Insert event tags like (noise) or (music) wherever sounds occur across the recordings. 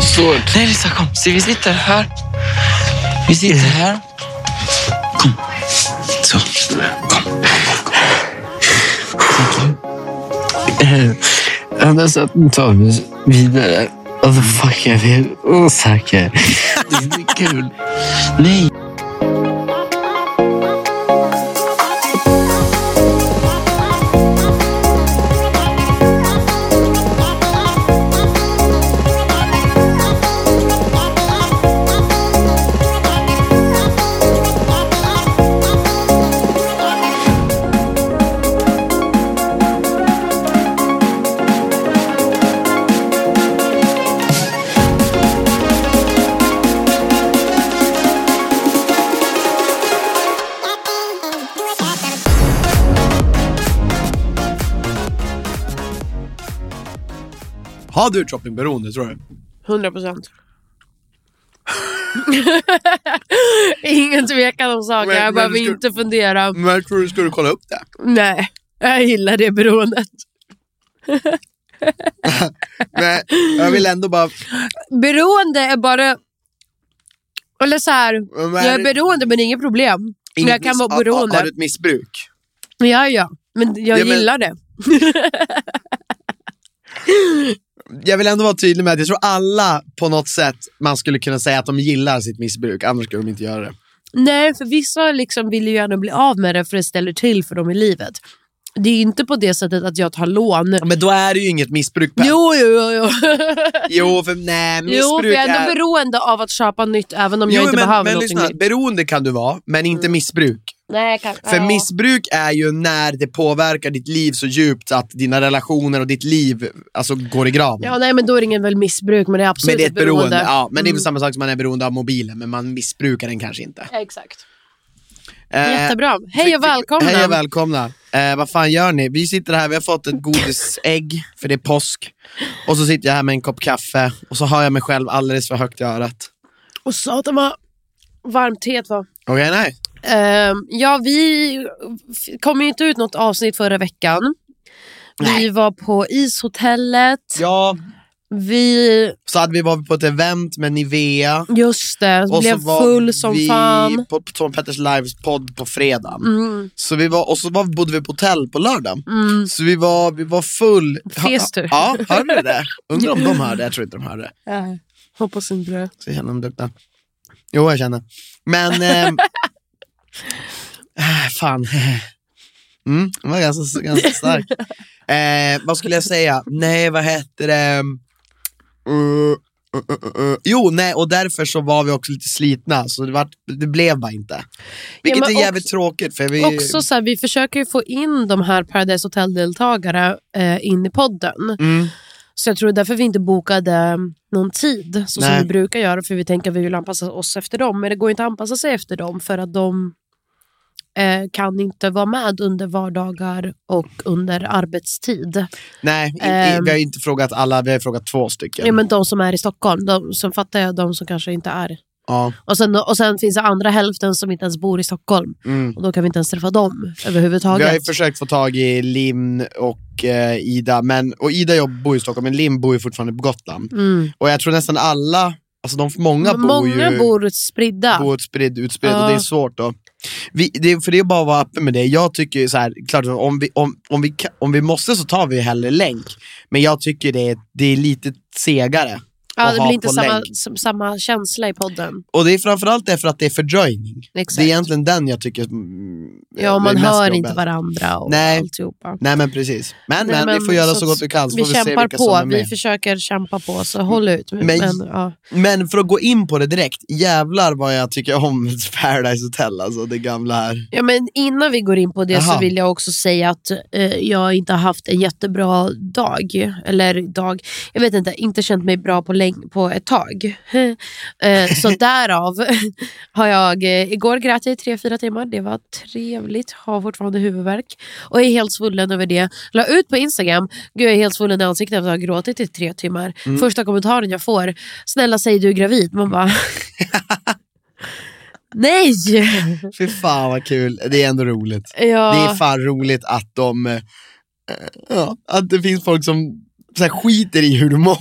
Så, nej Lisa kom. Så vi sitter här. Vi sitter här. Kom. Så, kom. Annars så tar vi oss vidare. Alltså fuck, jag blir osäker. Det är inte kul. Nej. Har du ett shoppingberoende tror du? 100 procent. (laughs) Ingen tvekan om saken, Men- jag men behöver ska- inte fundera. Men tror du skulle kolla upp det. Nej, jag gillar det beroendet. (laughs) Men jag vill ändå bara... Beroende är bara... Eller så här, Men jag är beroende men det är inget problem. inget jag kan vara beroende. Har, har du ett missbruk? Ja, ja. Men jag Ja, men- gillar det. (laughs) Jag vill ändå vara tydlig med att jag tror alla på något sätt man skulle kunna säga att de gillar sitt missbruk, annars skulle de inte göra det. Nej, för vissa liksom vill ju gärna bli av med det för det ställer till för dem i livet. Det är inte på det sättet att jag tar lån. Men då är det ju inget missbruk. Per. Jo, jo, jo. jo. (laughs) Jo, för nej, missbruk jo, för jag är ändå är... beroende av att köpa nytt även om Jo, jag inte men, behöver men någonting lyssna, nytt. beroende kan du vara, men inte missbruk. Nej, kan, För ja. missbruk är ju när det påverkar ditt liv så djupt att dina relationer och ditt liv alltså, går i graven. Ja, nej, men då är det ingen väl missbruk, men det är absolut men det är ett beroende. Ja, men det är Mm. samma sak som man är beroende av mobilen, men man missbrukar den kanske inte. Exakt. Eh, Jättebra. Hej och välkomna. Hej och välkomna. Eh, vad fan gör ni? Vi sitter här, vi har fått ett godisägg, för det är påsk. Och så sitter jag här med en kopp kaffe, och så har jag mig själv alldeles för högt i örat. Och satan vad varmt teet var. Okej, nej. Ehm, ja, vi kom inte ut något avsnitt förra veckan. Vi var på ishotellet. Ja, Vi, så hade vi varit på ett event med Nivea. just det, Och blev så full som vi fan. på Tom Petters lives podd på fredagen. Mm, Så vi var, och så var, bodde vi på hotell på lördagen. mm. Så vi var, vi var full. Fes du? Ja, hörde du det? Undrar om de hörde, jag tror inte de hörde. Ja, hoppas inte det. Så jag känner dem duktiga. Jo, jag känner. Men... äh, fan. (laughs) Mm, den var ganska, ganska stark. (laughs) Eh, vad skulle jag säga? Nej, vad heter det? Uh, uh, uh, uh. Jo, nej, och därför så var vi också lite slitna, så det, var, det blev bara inte. Vilket men är jävligt också- tråkigt. För vi, Också så här, vi försöker få in de här Paradise Hotel-deltagare eh, in i podden. Mm. Så jag tror därför vi inte bokade någon tid så som vi brukar göra. För vi tänker att vi vill anpassa oss efter dem. Men det går inte att anpassa sig efter dem för att de kan inte vara med under vardagar och under arbetstid. Nej, i, i, Ehm. vi har inte frågat alla, vi har frågat två stycken. Ja, men de som är i Stockholm, de som fattar jag, de som kanske inte är. Ja, Och sen, och sen finns det andra hälften som inte ens bor i Stockholm. mm. Och då kan vi inte ens träffa dem Vi överhuvudtaget. har ju försökt få tag i Lim och eh, Ida, men, och Ida jobb, bor i Stockholm, men Lim bor ju fortfarande på Gotland. mm. Och jag tror nästan alla alltså de, många bor ju bor spridda. bor spridd, utspridd och Ja. det är svårt då. Vi, det, för det är bara att vara öppen med det. Jag tycker ju så här, klart om vi, om, om, vi, om vi måste så tar vi hellre länk. Men jag tycker det är, det är lite segare ja, det blir inte samma, som, samma känsla i podden. Och det är framförallt därför att det är fördröjning. Exakt. Det är egentligen den jag tycker mm, Ja, är man hör inte varandra och Nej. alltihopa. Nej men precis. Men, Nej, men, vi men får göra så så gott vi kan Vi vi kämpar på, vi försöker kämpa på, så håll ut. Men, Men- ja. Men för att gå in på det direkt, jävlar vad jag tycker om (laughs) Paradise Hotel, alltså det gamla här. Ja, men innan vi går in på det Jaha. så vill jag också säga att eh, jag inte har haft en jättebra dag. Eller dag, jag vet inte, inte känt mig bra på, läng- på ett tag. eh, så därav har jag, eh, igår grät jag i tre, fyra timmar. Det var trevligt, har fortfarande huvudvärk. Och är helt svullen över det. La ut på Instagram, gud jag är helt svullen i ansiktet efter att ha gråtit i tre timmar. Mm. Första kommentaren jag får, snälla säg du är gravid. Man bara... (laughs) Nej! Fy fan vad kul, det är ändå roligt. Ja. Det är fan roligt att de, eh, ja, att det finns folk som så här, skiter i hur du mår.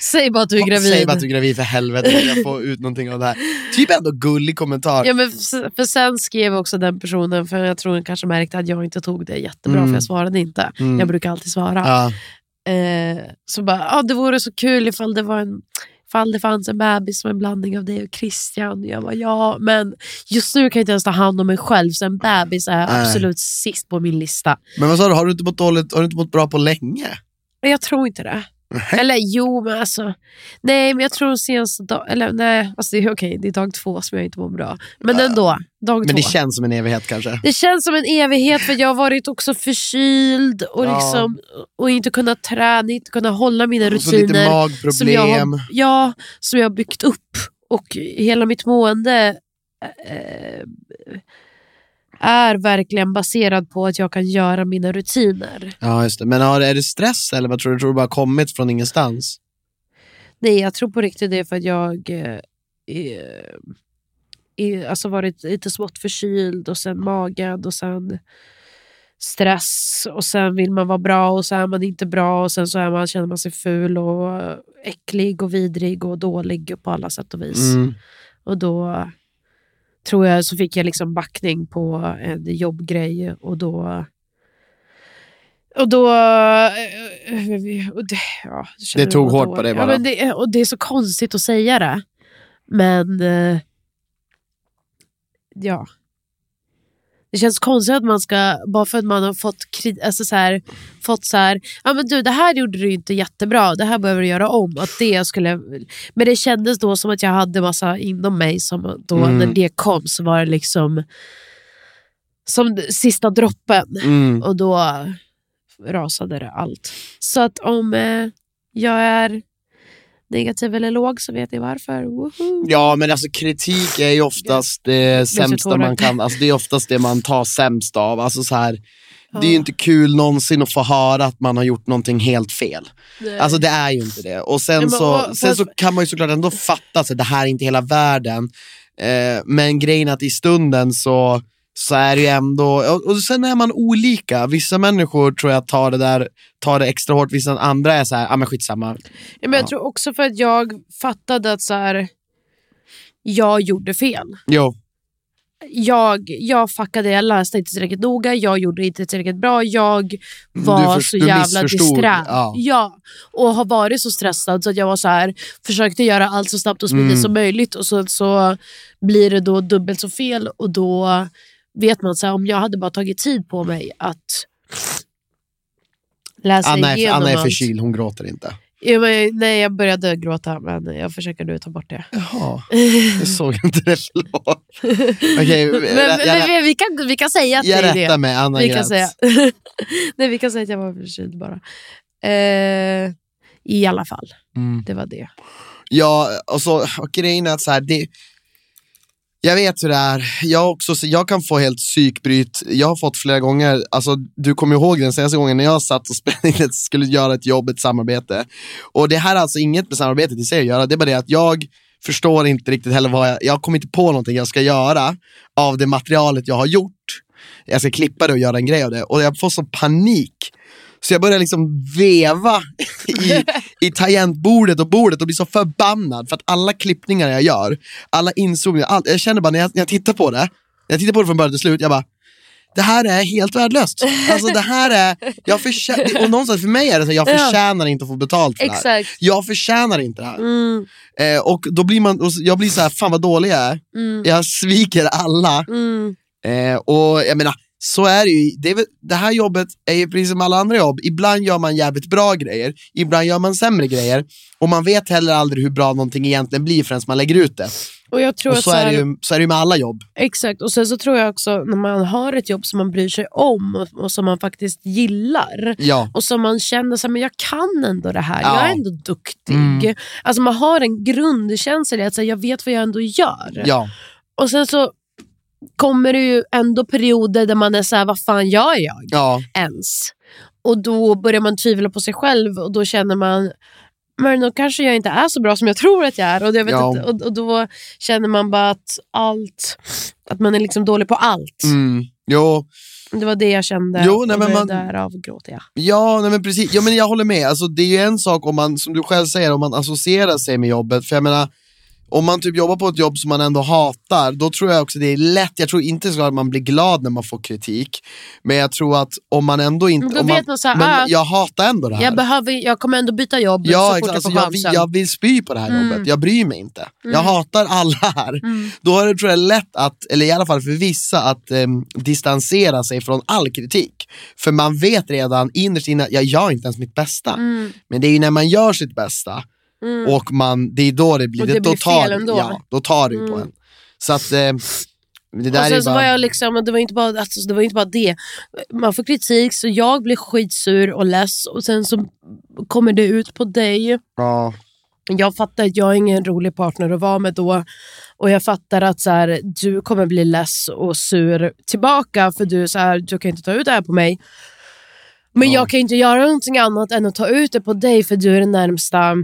(laughs) Säg bara att du är gravid. Säg bara att du är gravid för helvete, jag får ut någonting av det här. Typ ändå gullig kommentar. Ja, men för, sen skrev också den personen, för jag tror hon kanske märkte att jag inte tog det jättebra Mm. för jag svarade inte. Mm. Jag brukar alltid svara. Ja. Eh, så bara, ah, det vore så kul ifall det, var en, ifall det fanns en bebis som en blandning av dig och Christian. Jag bara, ja, men just nu kan jag inte ens ta hand om mig själv så en bebis är Nej. absolut sist på min lista. Men vad sa du, har du inte mått dåligt, har du inte mått bra på länge? Men Jag tror inte det. Eller jo, men alltså. Nej, men jag tror senaste dag, eller nej, alltså det är okej, det är dag två som jag inte mår bra. Men ändå, dag Men två. det känns som en evighet kanske. Det känns som en evighet för jag har varit också förkyld och, Ja. liksom, och inte kunnat träna, inte kunnat hålla mina rutiner. Som jag, magproblem. har, ja, som jag har byggt upp. Och hela mitt mående eh, är verkligen baserad på att jag kan göra mina rutiner. Ja just det, men har, är det stress eller vad tror du? Tror du bara kommit från ingenstans? Nej, jag tror på riktigt det för att jag eh, är, är, alltså varit lite smått förkyld och sen magad och sen stress och sen vill man vara bra och så är man inte bra och sen så är man, känner man sig ful och äcklig och vidrig och dålig på alla sätt och vis. Mm. Och då tror jag så fick jag liksom backning på en jobbgrej och då och då... Och det, ja, Det tog hårt då- på dig Ja, bara. men det, och det är så konstigt att säga det. Men... eh, Ja. Det känns konstigt att man ska, bara för att man har fått, kri- alltså så här, fått så här, ja men du det här gjorde du inte jättebra, det här behöver du göra om. Att det skulle, men det kändes då som att jag hade massa inom mig som då Mm. när det kom så var det liksom som sista droppen. Mm. Och då rasade det allt. Så att om eh, jag är negativ eller låg så vet ni varför. Woho! Ja men alltså kritik är ju oftast det sämsta man kan, alltså det är oftast det man tar sämst av. Alltså så här, Det är ju Ja. inte kul någonsin att få höra att man har gjort någonting helt fel. Nej. Alltså det är ju inte det. Och sen, men så, och- sen så kan man ju såklart ändå fatta att det här är inte hela världen. Eh, men grejen är att i stunden så, så är det ju ändå, och, och sen är man olika. Vissa människor tror jag tar det där tar det extra hårt, vissa andra är så här, ah, men skitsamma. Ja, men jag Ja. tror också för att jag fattade att så här, jag gjorde fel. Jo, Jag, jag fuckade, jag läste inte tillräckligt noga, jag gjorde inte tillräckligt bra, jag var förs- så jävla disträ. ja. och har varit så stressad så att jag var så här, försökte göra allt så snabbt och smidigt Mm. som möjligt och så, så blir det då dubbelt så fel och då vet man så här, om jag hade bara tagit tid på mig att läsa Anna är, igenom Anna är förkyld, hon gråter inte. Ja, men, nej, jag började gråta men jag försöker nu ta bort det. Jaha, (laughs) jag såg inte det, förlåt. Okej, Men, jag, men vi, kan, vi kan säga att jag det är det. rättar mig, Anna Vi kan, grät. säga. (laughs) Nej, vi kan säga att jag var förkyld bara. Eh, I alla fall, Mm. det var det. Ja, och, så, och grejen är att så här, det, jag vet hur det är. Jag, också, jag kan få helt psykbryt. Jag har fått flera gånger, alltså, du kommer ihåg den senaste gången när jag satt och (laughs) spelade in skulle göra ett jobb, ett samarbete. Och det här är alltså inget med samarbetet i sig att göra, det är bara det att jag förstår inte riktigt heller vad jag, jag kommer inte på någonting jag ska göra av det materialet jag har gjort. Jag ska klippa det och göra en grej av det. Och jag får så panik. Så jag börjar liksom veva i, i tangentbordet och bordet och blir så förbannad för att alla klippningar jag gör, alla inzoomningar, allt, jag känner bara när jag, när jag tittar på det, när jag tittar på det från början till slut, jag bara det här är helt värdelöst. Alltså det här är, jag förtjänar, och någonstans för mig är det så jag Ja. förtjänar inte att få betalt för det här. Exakt. Jag förtjänar inte det här. Mm, Eh, och då blir man, jag blir så här, fan vad dålig jag är. mm, Jag sviker alla. mm. Eh, och jag menar, så är det ju. Det, är det här jobbet är ju precis som alla andra jobb. Ibland gör man jävligt bra grejer, ibland gör man sämre grejer. Och man vet heller aldrig hur bra någonting egentligen blir förrän man lägger ut det. Och jag tror Och så så är, det ju, så är det med alla jobb. Exakt, och sen så tror jag också när man har ett jobb som man bryr sig om och, och som man faktiskt gillar Ja. och som man känner så här, men jag kan ändå det här, Ja. jag är ändå duktig. Mm. Alltså man har en grundkänsla i att så här, jag vet vad jag ändå gör. Ja. Och sen så kommer det ju ändå perioder där man är så här, vad fan gör jag Ja. ens? Och då börjar man tvivla på sig själv och då känner man men då kanske jag inte är så bra som jag tror att jag är. Och, jag vet Ja. inte, och, och då känner man bara att allt, att man är liksom dålig på allt. Mm. Jo, Det var det jag kände Jo, nej, men man- därav gråter jag. Ja, nej men precis. Ja, men jag håller med. Alltså, det är ju en sak om man, som du själv säger, om man associerar sig med jobbet. För jag menar, om man typ jobbar på ett jobb som man ändå hatar, då tror jag också det är lätt, jag tror inte så att man blir glad när man får kritik, men jag tror att om man ändå inte, Men då om man, man så här, men ah, jag hatar ändå det här. Jag, behöver, jag kommer ändå byta jobb Ja, så fort exakt. Alltså, jag får jag, vill, chansen. jag vill spy på det här Mm. jobbet, jag bryr mig inte. Jag hatar alla här. Mm. Då är det tror jag lätt att, eller i alla fall för vissa, att em, distansera sig från all kritik. För man vet redan innerst inne jag gör inte ens mitt bästa. Mm. Men det är ju när man gör sitt bästa Mm. och man, det är då det blir, Och det då blir tar, fel ändå. Ja, då tar det ju på Mm. en. Så att eh, det där och är sen så bara... var jag liksom, det var inte bara, alltså, det var inte bara det. Man får kritik så jag blir skitsur och less och sen så kommer det ut på dig. ja, Jag fattar att jag är ingen rolig partner att vara med då. Och jag fattar att så här, du kommer bli less och sur tillbaka för du, så här, du kan inte ta ut det här på mig. Men Ja. jag kan inte göra någonting annat än att ta ut det på dig för du är den närmsta.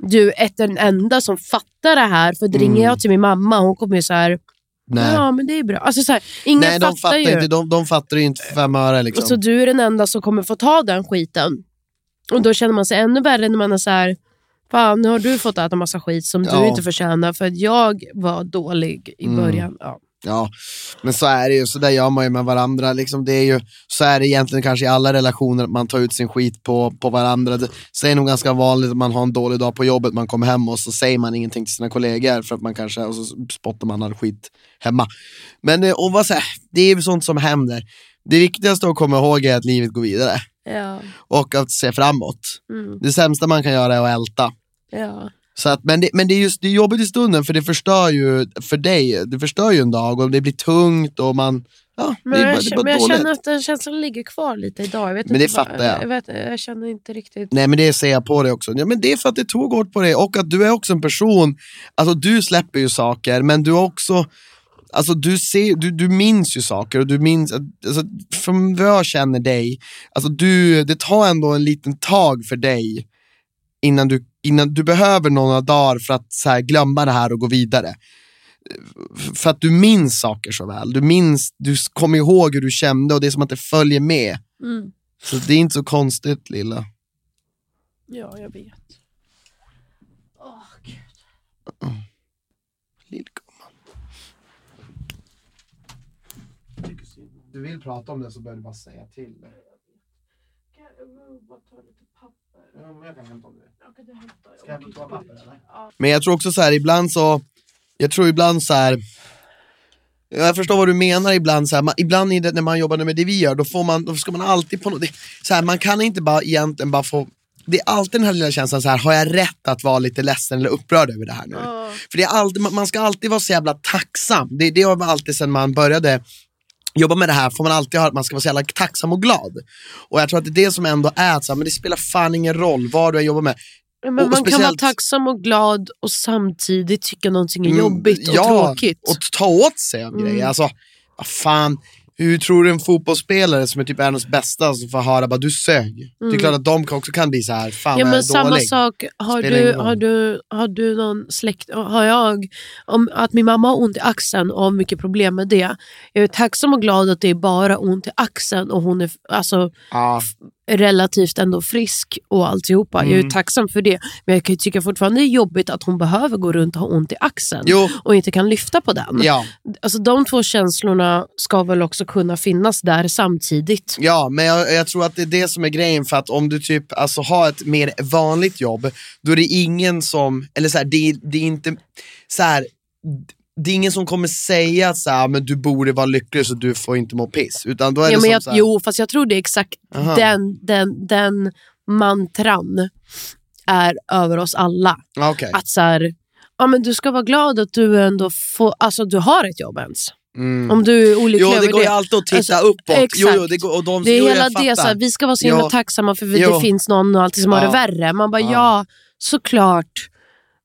Du är den enda som fattar det här. För det ringer Mm. jag till min mamma hon kommer ju så här, nej. ja men det är bra. Alltså, så här, ingen nej, de fattar, fattar, ju. inte, de, de fattar ju inte för fem öre liksom. Och så du är den enda som kommer få ta den skiten. Och då känner man sig ännu värre när man är så här. Fan, nu har du fått äta massa skit som Ja. du inte förtjänar för att jag var dålig i Mm. början. Ja. Ja, men så är det ju, så där gör man ju med varandra. Liksom, det är ju, så är det egentligen kanske i alla relationer, att man tar ut sin skit på, på varandra. Det, så är det nog ganska vanligt att man har en dålig dag på jobbet, man kommer hem och så säger man ingenting till sina kollegor för att man kanske, och så spottar man all skit hemma. Men eh, och vad här, det är ju sånt som händer. Det viktigaste att komma ihåg är att livet går vidare Ja. och att se framåt. Mm. Det sämsta man kan göra är att älta. Ja. Så att, men det, men det är just det är jobbigt i stunden för det förstör ju för dig, det förstör ju en dag och det blir tungt och man, ja, Men, är bara, jag, men jag dåligt. känner att den känslan ligger kvar lite idag. Jag vet Men inte det vad- fattar jag. Jag, vet, jag känner inte riktigt. Nej men det ser jag på dig också. Ja, men det är för att det tog hårt på dig och att du är också en person, alltså du släpper ju saker men du har också Alltså du, ser, du, du minns ju saker och du minns, alltså, från vad jag känner dig, alltså du, det tar ändå en liten tag för dig innan du, innan du behöver några dagar för att så här, glömma det här och gå vidare. För att du minns saker så väl, du minns, du kommer ihåg hur du kände och det är som att det följer med. Mm. Så det är inte så konstigt lilla. Ja, jag vet. Åh, Gud. Lillgumman. Du vill prata om det så bör du bara säga till. Kan jag bara ta lite papper? Ja, men jag kan hämta om det. Men jag tror också så här, ibland så, jag tror ibland så här. Jag förstår vad du menar ibland, så här, man, ibland det, när man jobbar med det vi gör, då, får man, då ska man alltid på något, det, så här, man kan inte bara egentligen bara få, det är alltid den här lilla känslan, så här, har jag rätt att vara lite ledsen eller upprörd över det här nu? Ja. För det är alltid, man ska alltid vara så jävla tacksam, det, det har alltid sedan man började jobba med det här får man alltid höra att man ska vara så jävla tacksam och glad. Och jag tror att det är det som ändå är, så här, men det spelar fan ingen roll vad du än jobbar med. Men man och kan vara speciellt- tacksam och glad och samtidigt tycka någonting är Mm, jobbigt och ja, tråkigt. Och ta åt sig av Mm. grejer. Alltså, vad fan, hur tror du en fotbollsspelare som är typ världens bästa som får höra bara du sög? Det är klart att de också kan bli så här, fan Mm. Ja, men samma dålig. sak, har Spelar du, har, du, har du någon släkt, har jag, om att min mamma har ont i axeln och har mycket problem med det. Jag är tacksam och glad att det är bara ont i axeln och hon är, alltså, Ja, relativt ändå frisk och alltihopa. Jag är Mm. tacksam för det. Men jag kan tycka fortfarande det är jobbigt att hon behöver gå runt och ha ont i axeln Jo, och inte kan lyfta på den. ja. Alltså, de två känslorna ska väl också kunna finnas där samtidigt. Ja, men jag, jag tror att det är det som är grejen för att om du typ alltså, har ett mer vanligt jobb, då är det ingen som, eller så här, det, det är inte så här, det är ingen som kommer säga att så här, men du borde vara lycklig så du får inte må piss. Utan då är Ja, det jag, så här, jo, fast jag tror det är exakt Aha. den, den, den mantran är över oss alla. Ja, okej. Att så här, ja, men du ska vara glad att du ändå får, alltså du har ett jobb ens. Mm. Om du är olycklig Jo, det går ju alltid att titta Alltså, uppåt. Jo, exakt. jo, det går, och de, Det är jo, hela det, så här, vi ska vara så himla Jo. tacksamma för Jo. det finns någon och alltid som har Ja. det värre. Man bara Ja. ja, såklart.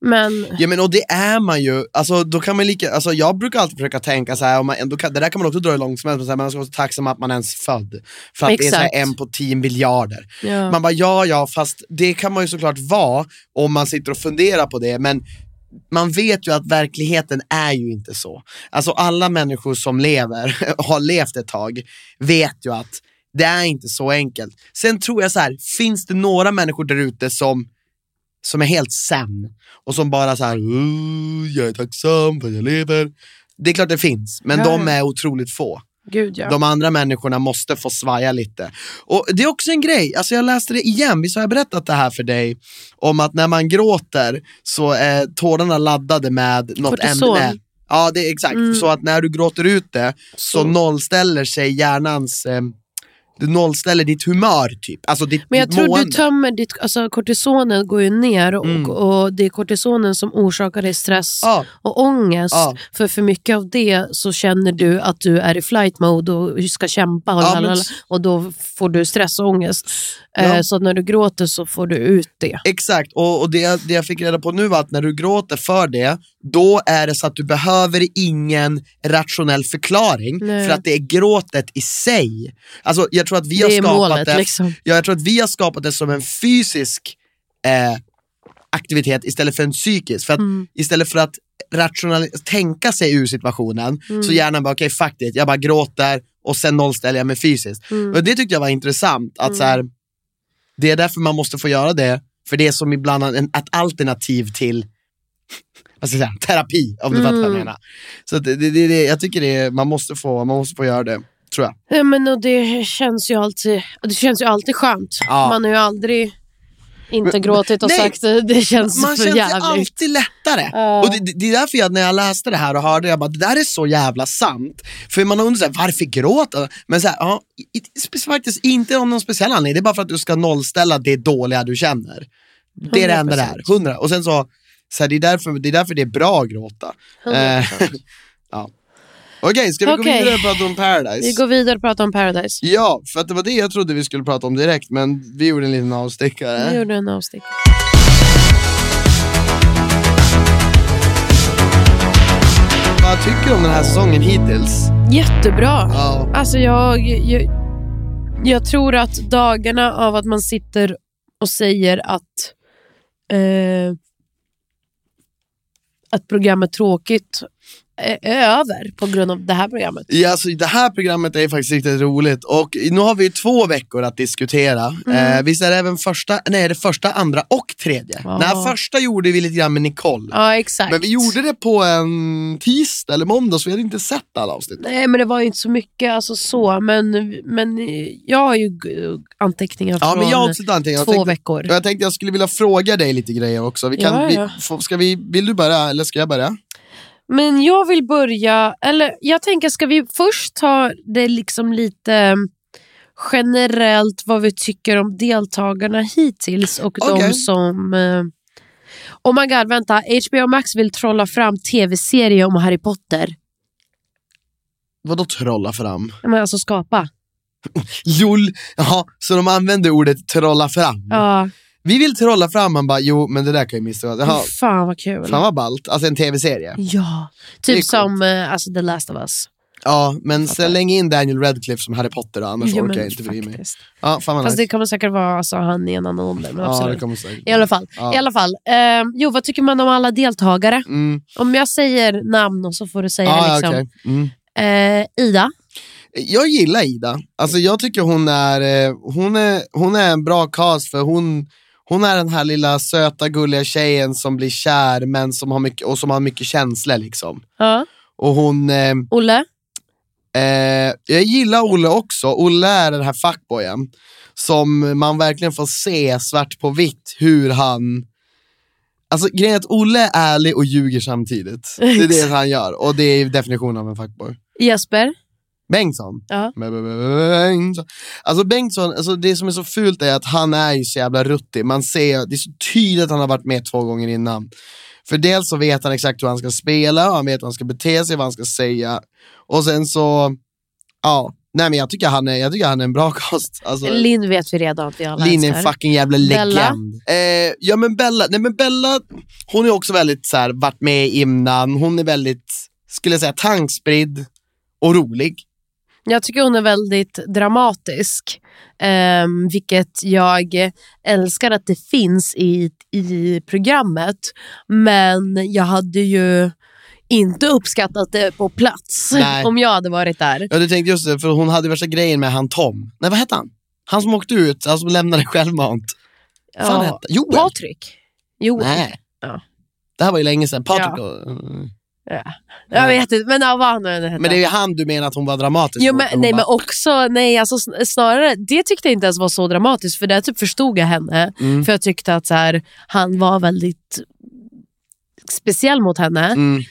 Men Ja men och det är man ju, alltså, då kan man lika, alltså, jag brukar alltid försöka tänka så här, om man, ändå kan, det där kan man också dra hur långt som helst, men så här, man ska vara så tacksam att man ens född. För att det är så här, Exakt. en på tio miljarder. ja. Man bara ja ja, fast det kan man ju såklart vara om man sitter och funderar på det, men man vet ju att verkligheten är ju inte så. Alltså alla människor som lever, och (laughs) har levt ett tag, vet ju att det är inte så enkelt. Sen tror jag så här, finns det några människor där ute som, som är helt sen och som bara så här, "Oh, jag är tacksam för att jag lever. Det är klart det finns, men Ja, de är otroligt få. Gud ja. De andra människorna måste få svaja lite. Och Det är också en grej, alltså jag läste det igen, visst har jag berättat det här för dig? Om att när man gråter så är tårarna laddade med något Kortison. ämne. Ja, det är exakt. Mm. Så att när du gråter ut det så, Så. nollställer sig hjärnans, eh, du nollställer ditt humör typ. Alltså ditt, Men jag ditt tror mående. du tömmer ditt, alltså kortisonen går ju ner och, Mm. och det är kortisonen som orsakar dig stress Ja, och ångest. Ja. För för mycket av det så känner du att du är i flight mode och ska kämpa och, lalala, men- och då får du stress och ångest. Ja. Eh, så när du gråter så får du ut det. Exakt, och, och det, det jag fick reda på nu var att när du gråter för det, då är det så att du behöver ingen rationell förklaring Nej. för att det är gråtet i sig. Alltså jag tror att vi Det har är skapat målet, det, liksom. ja, jag tror att vi har skapat det som en fysisk eh, aktivitet istället för en psykisk. För att Mm. istället för att rationell, tänka sig ur situationen Mm. så hjärnan bara okej fuck it, jag bara gråter och sen nollställer jag mig fysiskt. Mm. Och det tyckte jag var intressant, att så här, det är därför man måste få göra det, för det är som ibland en, ett alternativ till (laughs) vad ska jag säga, terapi, om du fattar vad jag Mm. menar. Så det, det, det, jag tycker det är, man, måste få, man måste få göra det, tror jag. Ja, men, och det, känns ju alltid, det känns ju alltid skönt. Ja. Man har ju aldrig inte Men- gråtit och nej. sagt det, känns Man för känner sig jävligt. alltid lättare. Ja. Och det, det- är därför jag, när jag läste det här och hörde det, jag bara, det där är så jävla sant. För man undrar, så här, varför gråta? Men så här, ja, faktiskt inte av någon speciell anledning, det är bara för att du ska nollställa det dåliga du känner. Det är det enda det är, 100%. hundra. Och sen så, så här, det, är därför, det är därför det är bra att gråta. 100%. (laughs) ja. Okej, ska vi gå Okej. vidare och prata om Paradise? Vi går vidare och pratar om Paradise. Ja, för att det var det jag trodde vi skulle prata om direkt, men vi gjorde en liten avstickare. Vi gjorde en avstick. Vad tycker du om den här säsongen hittills? Jättebra. Ja. Alltså jag, jag, jag tror att dagarna av att man sitter och säger att eh, att programmet är tråkigt över på grund av det här programmet. Ja, alltså, det här programmet är faktiskt riktigt roligt och nu har vi två veckor att diskutera. Mm. Eh, visst är det även första, nej, det första, andra och tredje? Ja. Den första gjorde vi lite grann med Nicole. Ja, exakt. Men vi gjorde det på en tisdag eller måndag så vi hade inte sett alla avsnitt. Nej, men det var ju inte så mycket alltså så. Men, men jag har ju anteckningar Ja, från men jag har också ett anteckning. Jag två tänkte, veckor. jag tänkte jag skulle vilja fråga dig lite grejer också. Vi kan, Ja, vi, ja. få- ska vi, vill du börja eller ska jag börja? Men jag vill börja, eller jag tänker ska vi först ta det liksom lite eh, generellt vad vi tycker om deltagarna hittills och Okej. de som... Eh, oh my god, vänta. HBO Max vill trolla fram tv-serie om Harry Potter. Vadå trolla fram? Men alltså skapa. (laughs) Jol, jaha, så de använder ordet trolla fram? Ja, Vi vill trolla fram, man bara jo men det där kan ju missförstås. Jaha, fan vad kul. fan vad ballt. Alltså en tv-serie. Ja, Det är typ som eh, alltså The Last of Us. Ja, men släng in Daniel Radcliffe som Harry Potter då, annars orkar jag inte bry mig. faktiskt. Ja, fan vad Fast det nice. kommer säkert vara alltså, han i en annan ålder. Men Ja, absolut. det kommer säkert. I alla fall. Ja. I alla fall. Eh, jo, vad tycker man om alla deltagare? Mm. Om jag säger namn och så får du säga ja, liksom. okej. mm. eh, Ida, Jag gillar Ida. Alltså jag tycker hon är, eh, hon är, hon är en bra cast för hon, hon är den här lilla söta gulliga tjejen som blir kär men som har mycket, och som har mycket känslor liksom. Ja. Och hon, eh, Olle? eh, jag gillar Olle också. Olle är den här fuckboyen som man verkligen får se svart på vitt hur han Alltså grejen är att Olle är ärlig och ljuger samtidigt. Det är det (laughs) han gör och det är definitionen av en fuckboy. Jesper? Bengtsson. Ja. Bengtsson. Alltså Bengtsson, alltså det som är så fult är att han är ju så jävla ruttig. Man ser, det är så tydligt att han har varit med två gånger innan. För dels så vet han exakt hur han ska spela, han vet hur han ska bete sig, vad han ska säga. Och sen så, ja, nej men jag tycker han är, jag tycker han är en bra (laughs) cast. Alltså, Linn vet vi redan att vi alla Linn är en fucking jävla legend. Eh, ja men Bella, nej men Bella, hon är också väldigt så här, varit med innan, hon är väldigt, skulle jag säga, tankspridd och rolig. Jag tycker hon är väldigt dramatisk. ehm, vilket jag älskar att det finns i, i programmet. Men jag hade ju inte uppskattat det på plats Nej. om jag hade varit där. Ja du tänkte just det, för hon hade värsta grejen med han Tom. Nej vad hette han? Han som åkte ut, han som lämnade självmant. Vad fan Joel? Patrik. Joel. Nej. Ja. Det här var ju länge sedan. Patrik Ja. då. Mm. Jag vet inte, men ja, vad han nu hette. Men det är ju han du menar att hon var dramatisk Jo, mot, men, hon nej, bara, men också, nej, alltså, sn- snarare, det tyckte jag inte ens var så dramatiskt för där typ förstod jag henne. Mm. För jag tyckte att så här, han var väldigt speciell mot henne. Mm.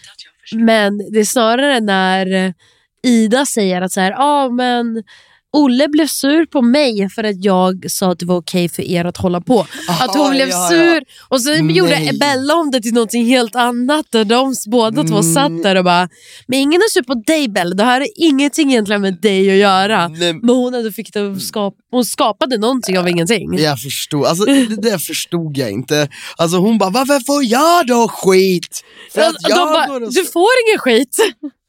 Men det är snarare när Ida säger att så här, ah, men Olle blev sur på mig för att jag sa att det var okej för er att hålla på. att hon Aha, blev ja, ja. sur och så Nej. gjorde Bella om det till något helt annat. Där de båda två Mm. satt där och bara, men ingen är sur på dig Bella, det här har ingenting egentligen med dig att göra. Nej, Men hon, hade fick det att skapa, hon skapade någonting av ingenting. Jag förstod, alltså (laughs) det där förstod jag inte. Alltså hon bara, varför får jag då skit? För att jag bara, och... du får ingen skit.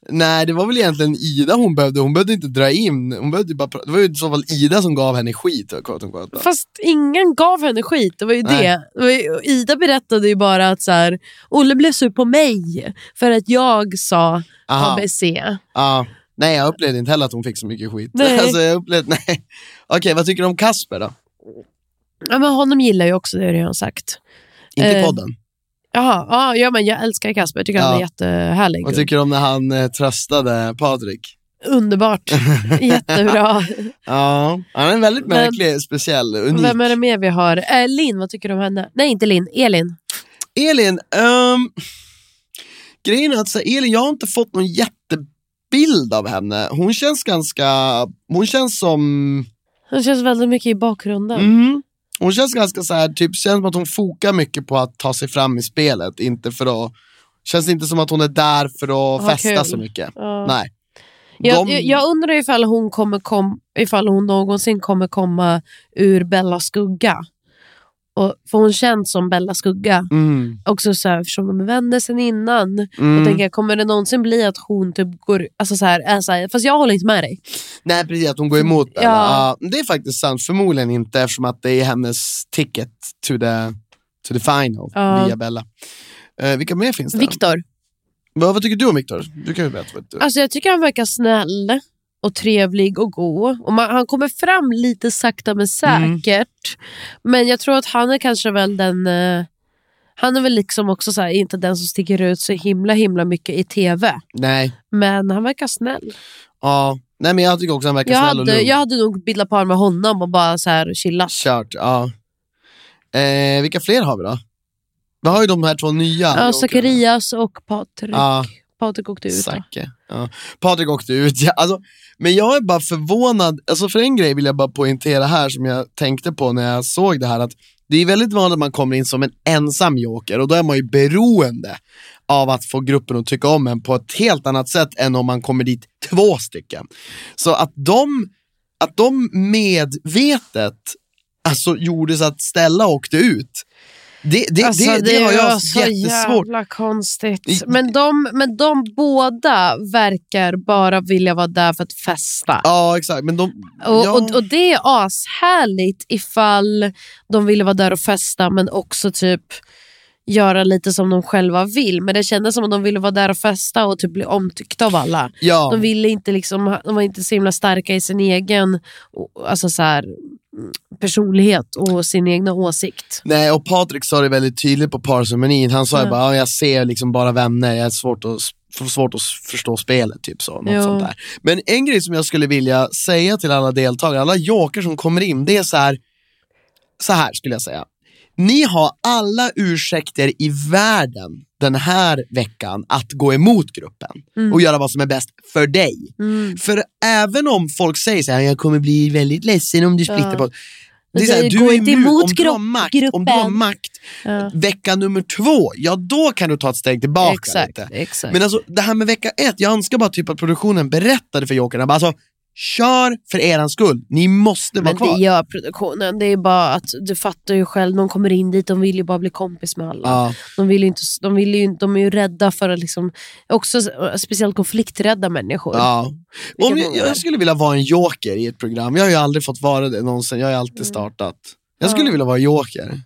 Nej det var väl egentligen Ida hon behövde, hon behövde inte dra in, hon behövde bara, det var ju i så fall Ida som gav henne skit. Kort och kort. Fast ingen gav henne skit. Det var ju Nej. det. det var ju, Ida berättade ju bara att så här, Olle blev sur på mig för att jag sa Aha. ABC. Ja, nej jag upplevde inte heller att hon fick så mycket skit. Nej. (laughs) Alltså, jag upplevde, nej. Okej, vad tycker du om Kasper då? Ja, men honom gillar jag också, det har jag sagt. Inte Eh, podden. Jaha, ja, ja, men jag älskar Kasper. Jag tycker han Ja. är jättehärlig. Vad tycker du om när han eh, tröstade Patrik? Underbart. (laughs) Jättebra. Ja, han är en väldigt Men- märklig, speciell, unik. Vem är det mer vi har? Äh, Linn, vad tycker du om henne? Nej, inte Linn. Elin. Elin, um, grejen är att så, Elin, jag har inte fått någon jättebild av henne. Hon känns ganska, hon känns som, Hon känns väldigt mycket i bakgrunden. mm, hon känns ganska så här, typ, känns som att hon fokar mycket på att ta sig fram i spelet, inte för att, känns inte som att hon är där för att Ha festa kul. så mycket. Ja. Nej. Jag, De- jag, undrar ifall hon, kommer kom, ifall hon någonsin kommer komma ur Bellas skugga. Och, för hon känns som Bellas skugga. Mm, Också så här, eftersom de är vänner sen innan. mm. Och tänker, jag, kommer det någonsin bli att hon typ går... Alltså så här, är så här, fast jag håller inte med dig. Nej precis, att hon går emot Bella. Ja. Ja. det är faktiskt sant, förmodligen inte eftersom att det är hennes ticket to the, to the final Ja. via Bella. Eh, vilka mer finns det? Viktor. Vad, vad tycker du om Viktor? Du kan ju berätta. Vad du... Alltså jag tycker han verkar snäll och trevlig och god. Och man, han kommer fram lite sakta men säkert. Men jag tror att han är kanske väl den... eh, han är väl liksom också så här, inte den som sticker ut så himla himla mycket i tv. Nej. Men han verkar snäll. Ja. Nej men jag tycker också han verkar Jag snäll och hade, lugn. jag hade nog bildat par med honom och bara så här chillat. Kört, ja. Eh, vilka fler har vi då? Vi har ju de här två nya. Ja, Zacharias och Patrik. Ja. Patrik åkte ut. Sacke. Ja. Patrik åkte ut. Ja, alltså, men jag är bara förvånad. Alltså för en grej vill jag bara poängtera här som jag tänkte på när jag såg det här. att Det är väldigt vanligt att man kommer in som en ensam joker och då är man ju beroende av att få gruppen att tycka om en på ett helt annat sätt än om man kommer dit två stycken. Så att de, att de medvetet alltså, gjorde så att Stella åkte ut, det, det, Alltså, det, det, har jag så jättesvårt. jävla konstigt. Men de, men de båda verkar bara vilja vara där för att festa. Ja exakt, men de... Och, ja. och, och det är ashärligt ifall de ville vara där och festa men också typ göra lite som de själva vill. Men det kändes som att de ville vara där och festa och typ bli omtyckta av alla. Ja. De, ville inte liksom, de var inte så himla starka i sin egen alltså så här, personlighet och sin egna åsikt. Nej, och Patrik sa det väldigt tydligt på parceremonin. Han sa Ja. bara, "Ja, jag ser liksom bara vänner, jag har svårt att, svårt att förstå spelet. Typ så, något sånt där. Men en grej som jag skulle vilja säga till alla deltagare, alla joker som kommer in, det är så här, så här skulle jag säga. Ni har alla ursäkter i världen den här veckan att gå emot gruppen och göra vad som är bäst för dig. Mm. För även om folk säger så här, jag kommer bli väldigt ledsen om du splittrar Ja. på det är Men så här, du är inte emot om, du har makt, om du har gruppen. makt Ja. vecka nummer två, ja då kan du ta ett steg tillbaka Exakt, lite. exakt. Men alltså det här med vecka ett, jag önskar bara typ att produktionen berättade för jokerna, bara alltså kör för eran skull, ni måste vara Men kvar. det gör produktionen. Det är bara att du fattar ju själv, de kommer in dit, de vill ju bara bli kompis med alla. Ja. De, vill ju inte, de, vill ju, de är ju rädda för att liksom, också speciellt konflikträdda människor. Ja. Om jag, jag skulle vilja vara en joker i ett program, jag har ju aldrig fått vara det någonsin, jag har ju alltid startat. Jag skulle Mm. Ja. vilja vara joker.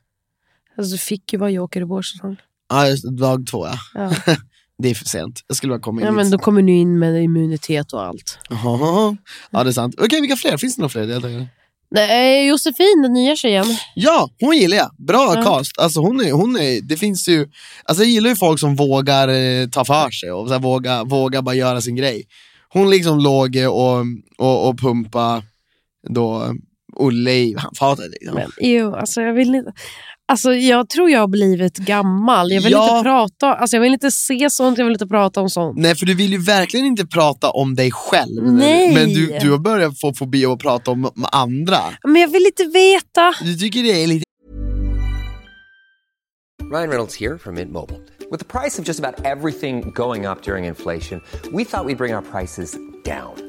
Alltså, du fick ju vara joker i vår säsong. Ja, dag två ja. Ja. (laughs) Det är för sent, jag skulle bara komma in ja, men då kommer du in med immunitet och allt. Jaha. Ja det är sant. Okej, vilka fler? Finns det några fler deltagare? Nej, Josefin, den nya tjejen. Ja, hon gillar jag. Bra Ja. cast. Alltså hon är, hon är, det finns ju, alltså jag gillar ju folk som vågar eh, ta för sig och så här, våga, våga bara göra sin grej. Hon liksom låg eh, och, och, och pumpa då Olle i handfatet. Liksom. Men, jo, alltså, jag, vill inte, alltså, jag tror jag har blivit gammal. Jag vill Ja. inte prata alltså, jag vill inte se sånt, jag vill inte prata om sånt. Nej för du vill ju verkligen inte prata om dig själv. Nej. Men du, du har börjat få fobi av att prata om, om andra. Men jag vill inte veta. Du tycker det är lite Ryan Reynolds here from Mint Mobile. With the price of just about everything going up during inflation, we thought we'd bring our prices down.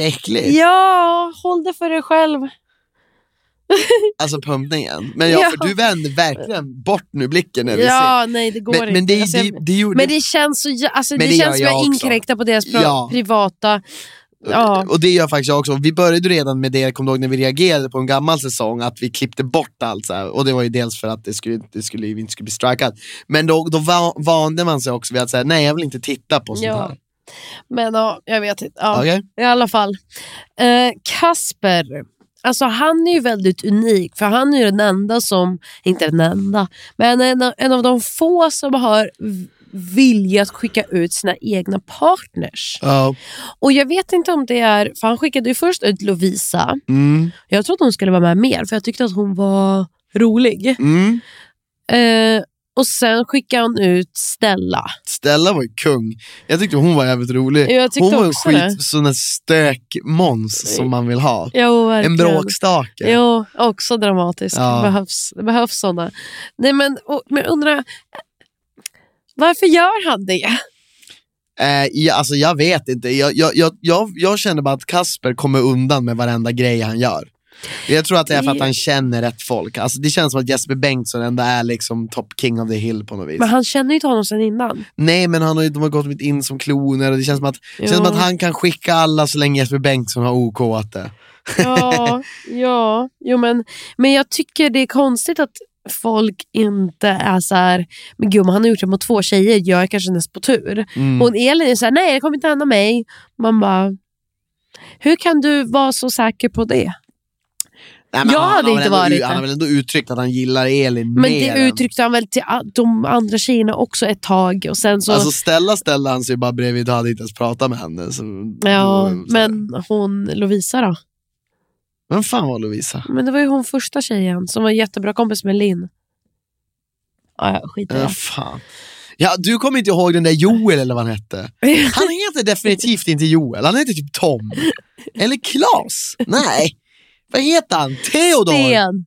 Äckligt. Ja, håll det för dig själv. (laughs) Alltså pumpningen. Men ja, Ja. för du vänder verkligen bort nu blicken när vi Ja, nej det går Men- inte. men det- alltså, det- det gjorde- men det känns så alltså, det, det känns som jag jag inkräktar på deras Ja. privata... Ja. Och det gör faktiskt jag också. Vi började redan med det, jag kommer ihåg när vi reagerade på en gammal säsong, att vi klippte bort allt så här. Och det var ju dels för att det skulle, det skulle, vi inte skulle bli strikat. Men då, då va- vande man sig också vid att säga nej jag vill inte titta på sånt Ja. här. Men ja, jag vet inte. Ja, Okej. I alla fall. Eh, Kasper, alltså han är ju väldigt unik för han är ju den enda som, inte den enda, men en, en av de få som har vilja att skicka ut sina egna partners. Ja. Och jag vet inte om det är, för han skickade ju först ut Lovisa. Mm. Jag trodde hon skulle vara med mer för jag tyckte att hon var rolig. Mm. Eh, och sen skickade han ut Stella. Stella var ju kung. Jag tyckte hon var jävligt rolig. Jag tyckte hon var en också det. skit, sån där stökmåns som man vill ha. Jo, En bråkstake. Jo, också dramatisk. Ja. Behövs, behövs sådana. Nej, men, och, men undrar, varför gör han det? Eh, ja, alltså jag vet inte, jag, jag, jag, jag, jag känner bara att Kasper kommer undan med varenda grej han gör. Jag tror att det är för att han känner rätt folk. Alltså, det känns som att Jesper Bengtsson ändå är liksom top king of the hill på något vis. Men han känner ju inte honom sedan innan. Nej men han har, de har gått in som kloner och det känns som att, det känns som att han kan skicka alla så länge Jesper Bengtsson har OK att det. Ja, (laughs) ja. Jo, men, men jag tycker det är konstigt att folk inte är så här, men gud han har gjort det mot två tjejer, jag är kanske näst på tur. Mm. Och Elin är så här, nej det kommer inte hända mig. Man bara, hur kan du vara så säker på det? Nej, Jag han hade väl inte varit Han har väl ändå uttryckt att han gillar Elin Men mer det än- uttryckte han väl till de andra tjejerna också ett tag. Och sen så, Alltså Stella ställde han sig bara bredvid och hade inte ens pratat med henne. Så, ja, då- men hon Lovisa då? Vem fan var Lovisa? Men det var ju hon första tjejen som var jättebra kompis med Linn. Ja, ja, skit i Ja, det. fan. Ja, du kommer inte ihåg den där Joel eller vad han hette? (laughs) Han heter definitivt inte Joel, han heter typ Tom. Eller Klas? Nej. Vad heter han? Theodor? Sten.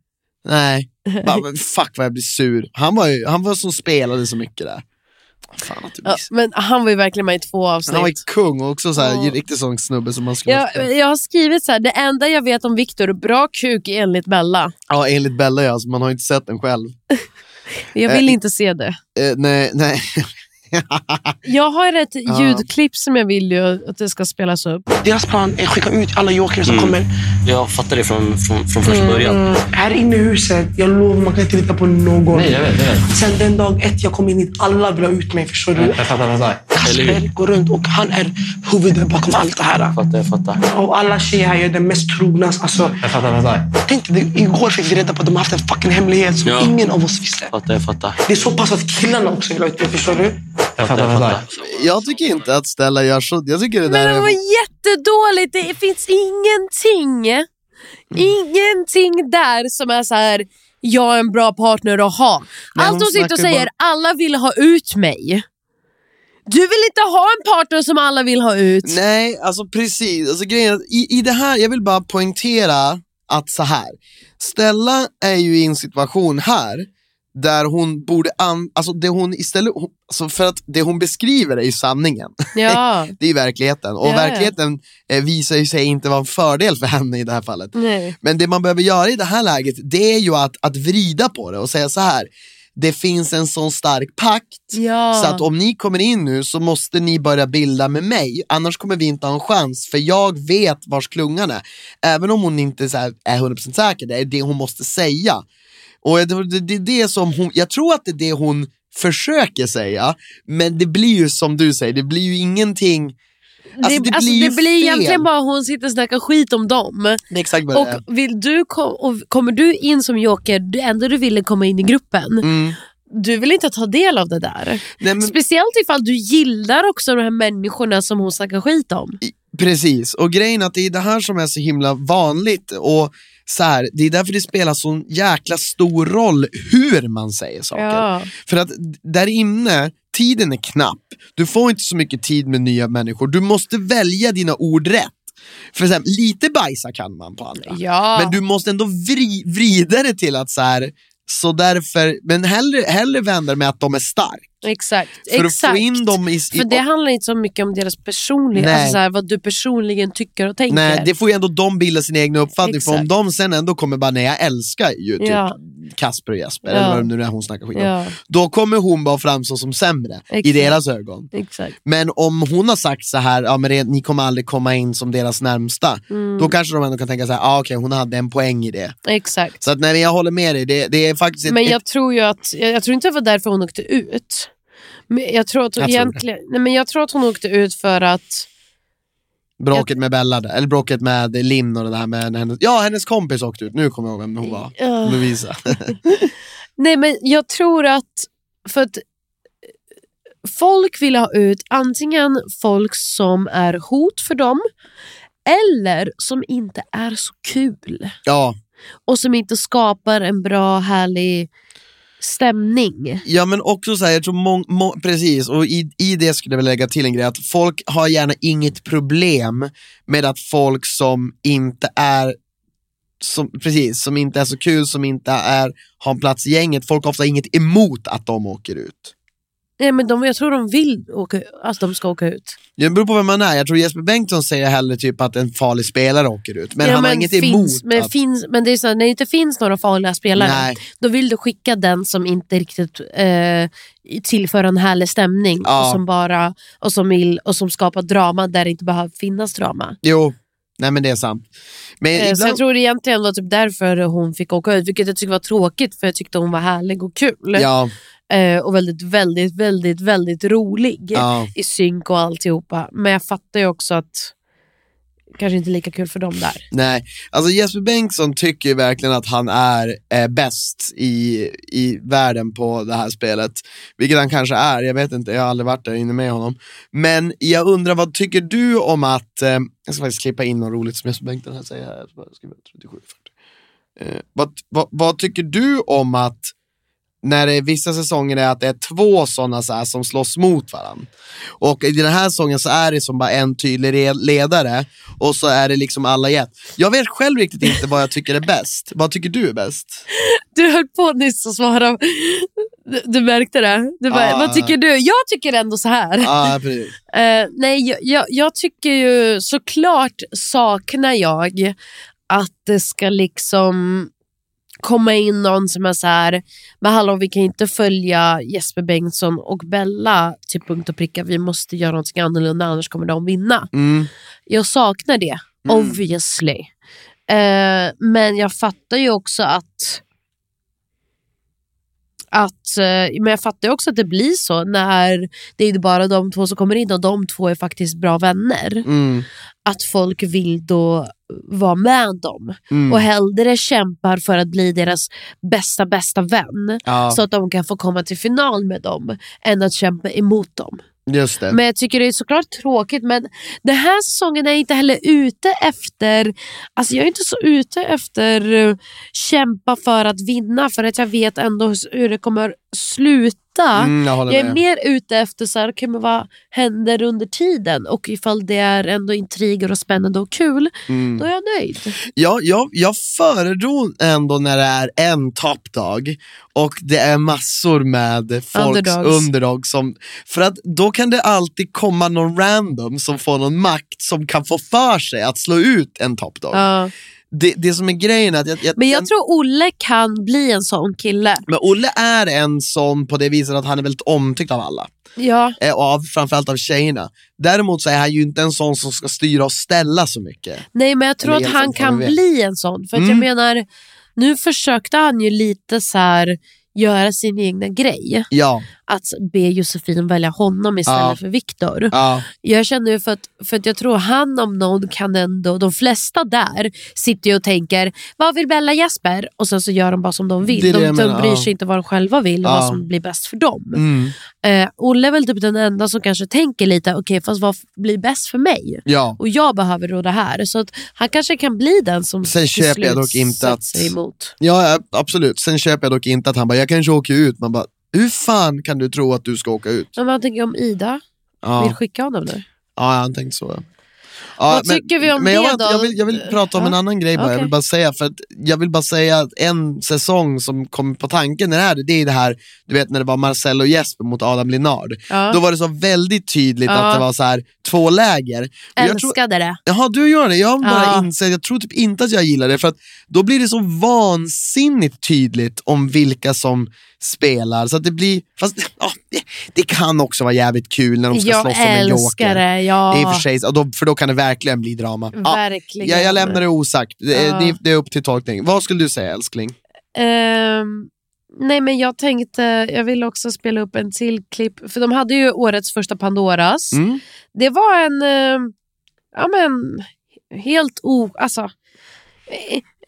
Nej. (laughs) Bara, men fuck vad jag blir sur. Han var ju han var som spelade så mycket där. Fan att du Ja, men han var ju verkligen med i två avsnitt. Han var ju kung och också så här, Ja. riktigt sån snubbe som man skulle jag, jag har skrivit så här, det enda jag vet om Viktor, bra kuk enligt Bella. Ja, enligt Bella ja, så man har inte sett den själv. (laughs) Jag vill Eh, inte se det. Eh, nej, nej. (laughs) (laughs) Jag har ett ljudklipp som jag vill ju att det ska spelas upp. Deras plan är att skicka ut alla jokrar som kommer. Jag fattar det från, från, från första början. Här inne i huset, jag lovar, man kan inte lita på någon. Nej, jag vet, jag vet. Sen den dag ett jag kom in hit, alla vill ha ut mig. Förstår du? Jag fattar, fattar. Kasper går runt och han är huvudet bakom allt det här. Jag fattar, jag fattar. Och alla tjejer här är den mest trogna. Alltså, Jag fattar, fattar. tänk dig, igår fick vi reda på att de har haft en fucking hemlighet som Ja. ingen av oss visste. Jag fattar, jag fattar. Det är så pass att killarna också vill ha ut. Förstår du? Jag fattar, jag fattar. Jag tycker inte att Stella gör så. Jag tycker det där Men det är... var jättedåligt, det finns ingenting, ingenting där som är så här. jag är en bra partner att ha. Nej, Allt hon sitter och säger, alla vill ha ut mig. Du vill inte ha en partner som alla vill ha ut. Nej, alltså precis. Alltså, grejen är i, I det här, jag vill bara poängtera att så här. Stella är ju i en situation här där hon borde, an, alltså det hon istället, alltså för att det hon beskriver är ju sanningen. Ja. (laughs) det är verkligheten och Ja, ja. verkligheten eh, visar ju sig inte vara en fördel för henne i det här fallet. Nej. Men det man behöver göra i det här läget, det är ju att, att vrida på det och säga så här. Det finns en sån stark pakt, Ja. så att om ni kommer in nu så måste ni börja bilda med mig, annars kommer vi inte ha en chans, för jag vet vars klungan är. Även om hon inte är 100% säker, det är det hon måste säga. Och det, det, det som hon, jag tror att det är det hon försöker säga, men det blir ju som du säger, det blir ju ingenting Alltså, det, det alltså, blir det blir egentligen bara hon sitter och snackar skit om dem. Är exakt det är. Och, vill du kom, och kommer du in som joker, det enda du ville komma in i gruppen. Mm. Du vill inte ta del av det där. Nej, men- Speciellt ifall du gillar också de här människorna som hon snackar skit om. Precis, och grejen är att det är det här som är så himla vanligt och så här, det är därför det spelar så jäkla stor roll hur man säger saker. Ja. För att där inne, tiden är knapp, du får inte så mycket tid med nya människor, du måste välja dina ord rätt. För exempel, lite bajsa kan man på andra, Ja. men du måste ändå vri, vrida det till att så här, så därför, men hellre, hellre vända det med att de är stark. Exakt. För exakt. att få in dem i... i För det handlar inte så mycket om deras personliga, Nej. alltså så här, vad du personligen tycker och tänker. Nej, det får ju ändå de bilda sin egen uppfattning, för om Exakt. de sen ändå kommer bara, nej jag älskar ju typ Ja. Kasper och Jesper, Ja. eller vad det nu är hon snackar skit om. Ja. Då kommer hon bara framstå som sämre i Exakt. deras ögon. Exakt. Men om hon har sagt så här, ja, men det, ni kommer aldrig komma in som deras närmsta, Mm. då kanske de ändå kan tänka så här, ah, okej hon hade en poäng i det. Exakt. Så att, nej, jag håller med dig, det, det är faktiskt ett, Men ett, jag tror ju att, jag, jag tror inte det var därför hon åkte ut. Men jag tror att hon Jag tror egentligen, nej men jag tror att hon åkte ut för att bråket med Bella, där, eller bråket med Linn och det här med hennes, ja hennes kompis åkte ut, nu kommer jag ihåg vem hon var, Ja. Lovisa. (laughs) Nej men jag tror att, för att folk vill ha ut antingen folk som är hot för dem eller som inte är så kul. Ja, och som inte skapar en bra härlig stämning. Ja men också så här, jag tror mång, må, precis, och i, i det skulle jag vilja lägga till en grej, att folk har gärna inget problem med att folk som inte är som, precis, som inte är så kul, som inte är, har en plats i gänget, folk har ofta inget emot att de åker ut. Nej, men de, jag tror de vill åka, att de ska åka ut. Det beror på vem man är, jag tror Jesper Bengtsson säger hellre typ att en farlig spelare åker ut, men Ja, han har men inget finns, emot Men, att... finns, men det är så, här, när det inte finns några farliga spelare, Nej. då vill du skicka den som inte riktigt eh, tillför en härlig stämning Ja. och, som bara, och, som vill, och som skapar drama där det inte behöver finnas drama. Jo, nej men det är sant. Men Eh, Så ibland- jag tror det egentligen var typ därför hon fick åka ut, vilket jag tycker var tråkigt för jag tyckte hon var härlig och kul. Ja, och väldigt, väldigt, väldigt, väldigt rolig Ja. i synk och alltihopa. Men jag fattar ju också att kanske inte lika kul för dem där. Nej, alltså Jesper Bengtsson tycker ju verkligen att han är eh, bäst i, i världen på det här spelet. Vilket han kanske är, jag vet inte, jag har aldrig varit där inne med honom. Men jag undrar, vad tycker du om att, eh, jag ska faktiskt klippa in något roligt som Jesper Bengtsson här säger här. Jag ska bara skriva 37, 40. Eh, vad, vad, vad tycker du om att när det vissa säsonger är att det är två sådana så här som slåss mot varandra. Och i den här säsongen så är det som bara en tydlig re- ledare och så är det liksom alla i ett. Jag vet själv riktigt inte vad jag tycker är bäst. Vad tycker du är bäst? Du höll på nyss att svara. Du, du märkte det? Du bara, Ah. Vad tycker du? Jag tycker ändå så här. Precis. (laughs) Eh, nej, jag, jag, jag tycker ju såklart saknar jag att det ska liksom komma in någon som är så här, men hallå vi kan inte följa Jesper Bengtsson och Bella till punkt och pricka, vi måste göra någonting annorlunda annars kommer de vinna. Mm. Jag saknar det, obviously. Eh, men jag fattar ju också att att, eh, men jag fattar också att det blir så när det är bara de två som kommer in och de två är faktiskt bra vänner. Mm. Att folk vill då vara med dem Mm. och hellre kämpar för att bli deras bästa bästa vän Ja. så att de kan få komma till final med dem än att kämpa emot dem. Just det. Men jag tycker det är såklart tråkigt men den här säsongen är jag inte heller ute efter Alltså jag är inte så ute efter eh, kämpa för att vinna för att jag vet ändå hur det kommer sluta. Mm, jag jag är med. mer ute efter så här, okay, men vad händer under tiden och ifall det är ändå intriger och spännande och kul, Mm. då är jag nöjd. Ja, jag, jag föredrog ändå när det är en toppdag och det är massor med folks Underdogs. underdog som, för att då kan det alltid komma någon random som får någon makt som kan få för sig att slå ut en toppdag. Ja. Det, det som är grejen är att jag, jag, Men jag tror Olle kan bli en sån kille. men Olle är en sån på det viset att han är väldigt omtyckt av alla. Ja. Eh, och av, framförallt av tjejerna. Däremot så är han ju inte en sån som ska styra och ställa så mycket. Nej men jag tror Eller att han kan bli en sån. För Mm. jag menar, nu försökte han ju lite så här göra sin egna grej. Ja, Att be Josefin välja honom istället Ja. för Viktor. ja, Jag känner ju för att, för att jag tror han om någon kan ändå, de flesta där sitter ju och tänker, vad vill Bella Jesper? Och sen så gör de bara som de vill. Det det de de bryr ja. sig inte vad de själva vill och Ja. vad som blir bäst för dem. mm, Eh, Olle är väl typ den enda som kanske tänker lite, okej fast vad blir bäst för mig? ja. Och jag behöver då det här. Så att han kanske kan bli den som Sen köper jag dock inte att- sig emot. Ja, ja, absolut. Sen köper jag dock inte att han bara, jag kanske åker ut. Man bara, hur fan kan du tro att du ska åka ut? Men vad tänker jag om Ida? Vill Ja, skicka honom nu? ja han tänkte så. Ja, Vad tycker vi om men jag, det då? jag, vill, jag vill prata om Ja. en annan grej bara. Jag Okej. vill bara säga, för att, jag vill bara säga att en säsong som kom på tanken när det här, det är det här, du vet när det var Marcel och Jesper mot Adam Linnard. Ja. Då var det så väldigt tydligt Ja. att det var så här två läger. Och jag tror- Älskade det. Jaha, du gör det. Jag har bara Ja. insett, jag tror typ inte att jag gillar det, för att då blir det så vansinnigt tydligt om vilka som spelar. Så att det blir, fast ja, det, det kan också vara jävligt kul när de ska Jag slåss om en joker. det. Ja. I och för sig, för då kan det verkligen bli drama. Ja, Verkligen. jag, jag lämnar det osagt, det, Ja. det, det är upp till tolkning. Vad skulle du säga älskling? Ehm, nej men jag tänkte, jag vill också spela upp en till klipp. För de hade ju årets första Pandoras. Mm. Det var en, eh, ja men, helt o... Alltså,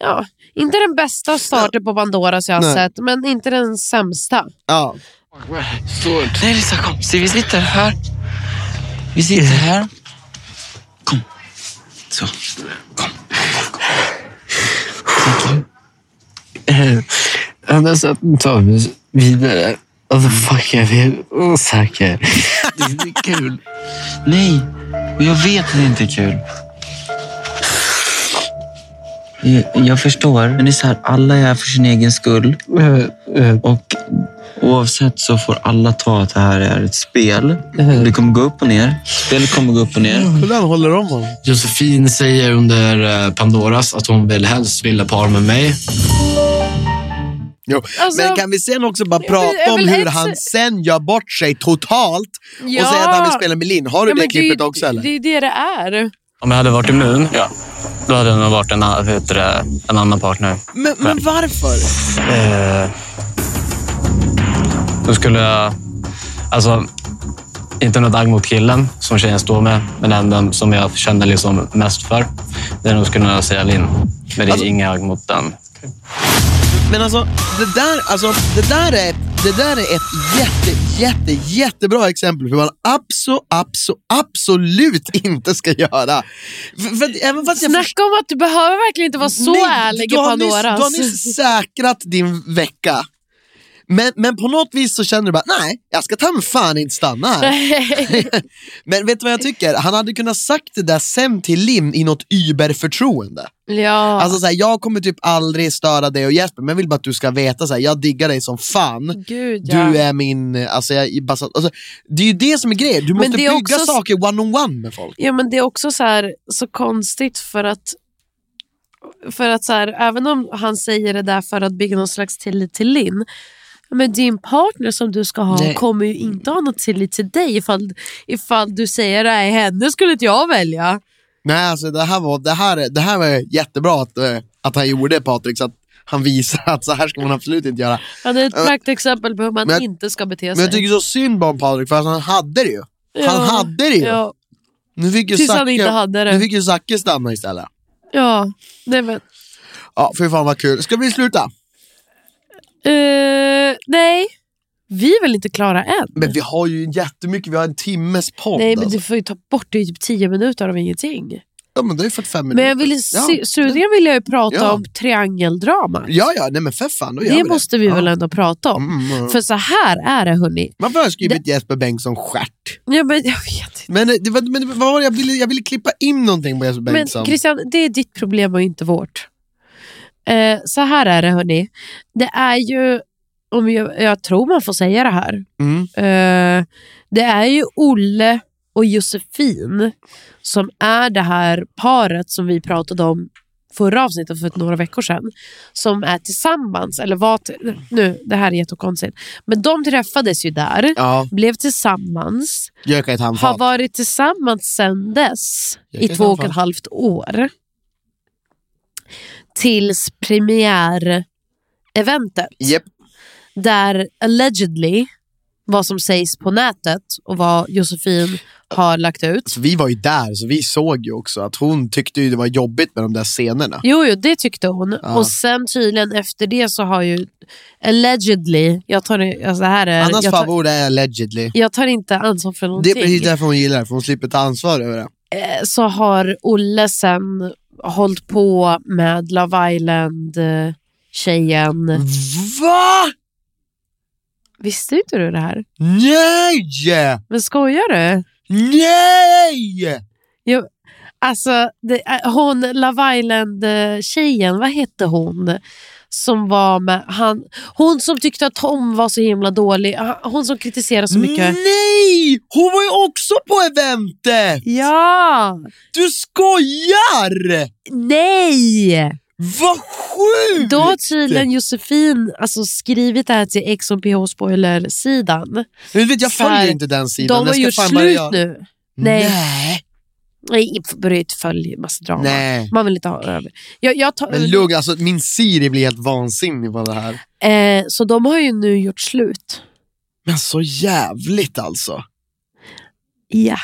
ja, inte den bästa starten på Pandoras jag har Nej. sett, men inte den sämsta. Ja. Så, nej Lisa kom. Se, vi sitter här. Vi sitter här. Kom. Så. Kom. Ända så att nu tar vi oss vidare. Alltså fuck, jag är osäker. Det är inte kul. Nej, och jag vet att det inte är kul. Jag, jag förstår, men det är så här, alla är här för sin egen skull. Och oavsett så får alla ta att det här är ett spel. Det kommer gå upp och ner. Spelet kommer gå upp och ner. Kolla, han håller om honom. Josefin säger under eh, Pandoras att hon vill helst vilja para med mig. Jo. Alltså- men kan vi sen också bara prata om väl hur ett- han sen gör bort sig totalt och Ja. säger att han vill spela med Linn? Har du Ja, det klippet det, också eller? Det är det det är. Om jag hade varit immun, ja. Då hade det nog varit en, det, en annan partner. Men, men varför? Eh, då skulle jag... Alltså, inte något agg mot killen som tjejen står med, men den som jag känner liksom mest för. Det är nog skulle jag säga Linn. Men det är Alltså- inga agg mot den. Men alltså, det där, alltså, det där är, det där är ett jätte, jätte, jättebra exempel på hur man abso, abso, absolut inte ska göra. För, även fast jag Snacka om att du behöver verkligen inte vara så Nej, ärlig i Pandoras. Du har nyss säkrat din vecka. Men, men på något vis så känner du bara, nej, jag ska ta mig fan inte stanna här. (laughs) (laughs) men vet du vad jag tycker? Han hade kunnat sagt det där sen till Linn i något überförtroende. ja. Alltså såhär, jag kommer typ aldrig störa dig och Jesper, men jag vill bara att du ska veta såhär, jag diggar dig som fan. Gud, ja. Du är min, alltså, jag, så- alltså, det är ju det som är grejen, du måste bygga också- saker one-on-one med folk. Ja men det är också så här, så konstigt för att för att så här, även om han säger det där för att bygga någon slags tillit till Linn men din partner som du ska ha Nej. kommer ju inte ha någon tillit till dig ifall, ifall du säger nej henne skulle inte jag välja. Nej, alltså, det, här var, det, här, det här var jättebra att, eh, att han gjorde Patrik, så att han visar att så här ska man absolut inte göra. Ja, det är ett Ja. praktexempel på hur man jag- inte ska bete sig. Men jag tycker så synd om Patrik, för att han hade det ju. Ja. Han hade det ju. Ja, Nu fick ju Tills han Zacke, inte hade det. Nu fick ju Zacke stanna istället. ja. Nej, men, Ja, fy fan vad kul. Ska vi sluta? Nej, vi är väl inte klara än? Men vi har ju jättemycket, vi har en timmes podd. Nej men alltså. du får ju ta bort det i typ 10 minuter av ingenting. Ja men det är 45 minuter. Men jag vill, ja. slutligen vill jag ju prata Ja. om triangeldrama. Ja, ja, nej men för fan, då gör det vi det. måste vi ja. väl ändå prata om. Mm, mm. För så här är det hörni. Varför har jag skrivit Jesper Bengtsson stjärt? Ja, men, jag vet. Men, eh, det var, men vad var det? jag, ville, jag ville klippa in någonting på Jesper men Bengtsson. Christian, det är ditt problem och inte vårt. Eh, så här är det hörni. Det är ju, om jag, jag tror man får säga det här. Mm. Eh, det är ju Olle och Josefin som är det här paret som vi pratade om förra avsnittet för några veckor sedan. Som är tillsammans, eller var nu, det här är jättekonstigt. Men de träffades ju där, Ja, blev tillsammans, har varit tillsammans sedan dess i två och ett halvt år. Tills premiäreventet Japp. Där allegedly vad som sägs på nätet och vad Josefin har lagt ut. Så vi var ju där, så vi såg ju också att hon tyckte ju det var jobbigt med de där scenerna. Jo, jo, det tyckte hon. Ja. Och sen tydligen efter det så har ju allegedly, jag tar, det- alltså det här är, Annas favorit är allegedly. jag tar inte ansvar för Det någonting. är precis därför hon gillar det, för hon slipper ta ansvar över det. Eh, så har Olle sen hållit på med Love Island-tjejen. VA? Visste inte du det här? Nej! Men skojar du? Nej! Jo, alltså, det, hon Love Island-tjejen, vad hette hon? Som var med, han, hon som tyckte att Tom var så himla dålig. Ha- Hon som kritiserade så mycket. Nej! Hon var ju också på eventet! Ja! Du skojar! Nej! Vad sjukt! Då har tydligen Josefin alltså, skrivit det här till Ex on PH Spoiler-sidan. Men vet, jag följer inte den sidan. De har Jag gjort börja slut göra- nu. Nej. Nej. Nej, börjar inte följa massa drama. Nej. Man vill inte ha över. Jag, jag tar, Men lugn, alltså, min Siri blir helt vansinnig på det här. eh, så de har ju nu gjort slut. Men så jävligt alltså. Ja.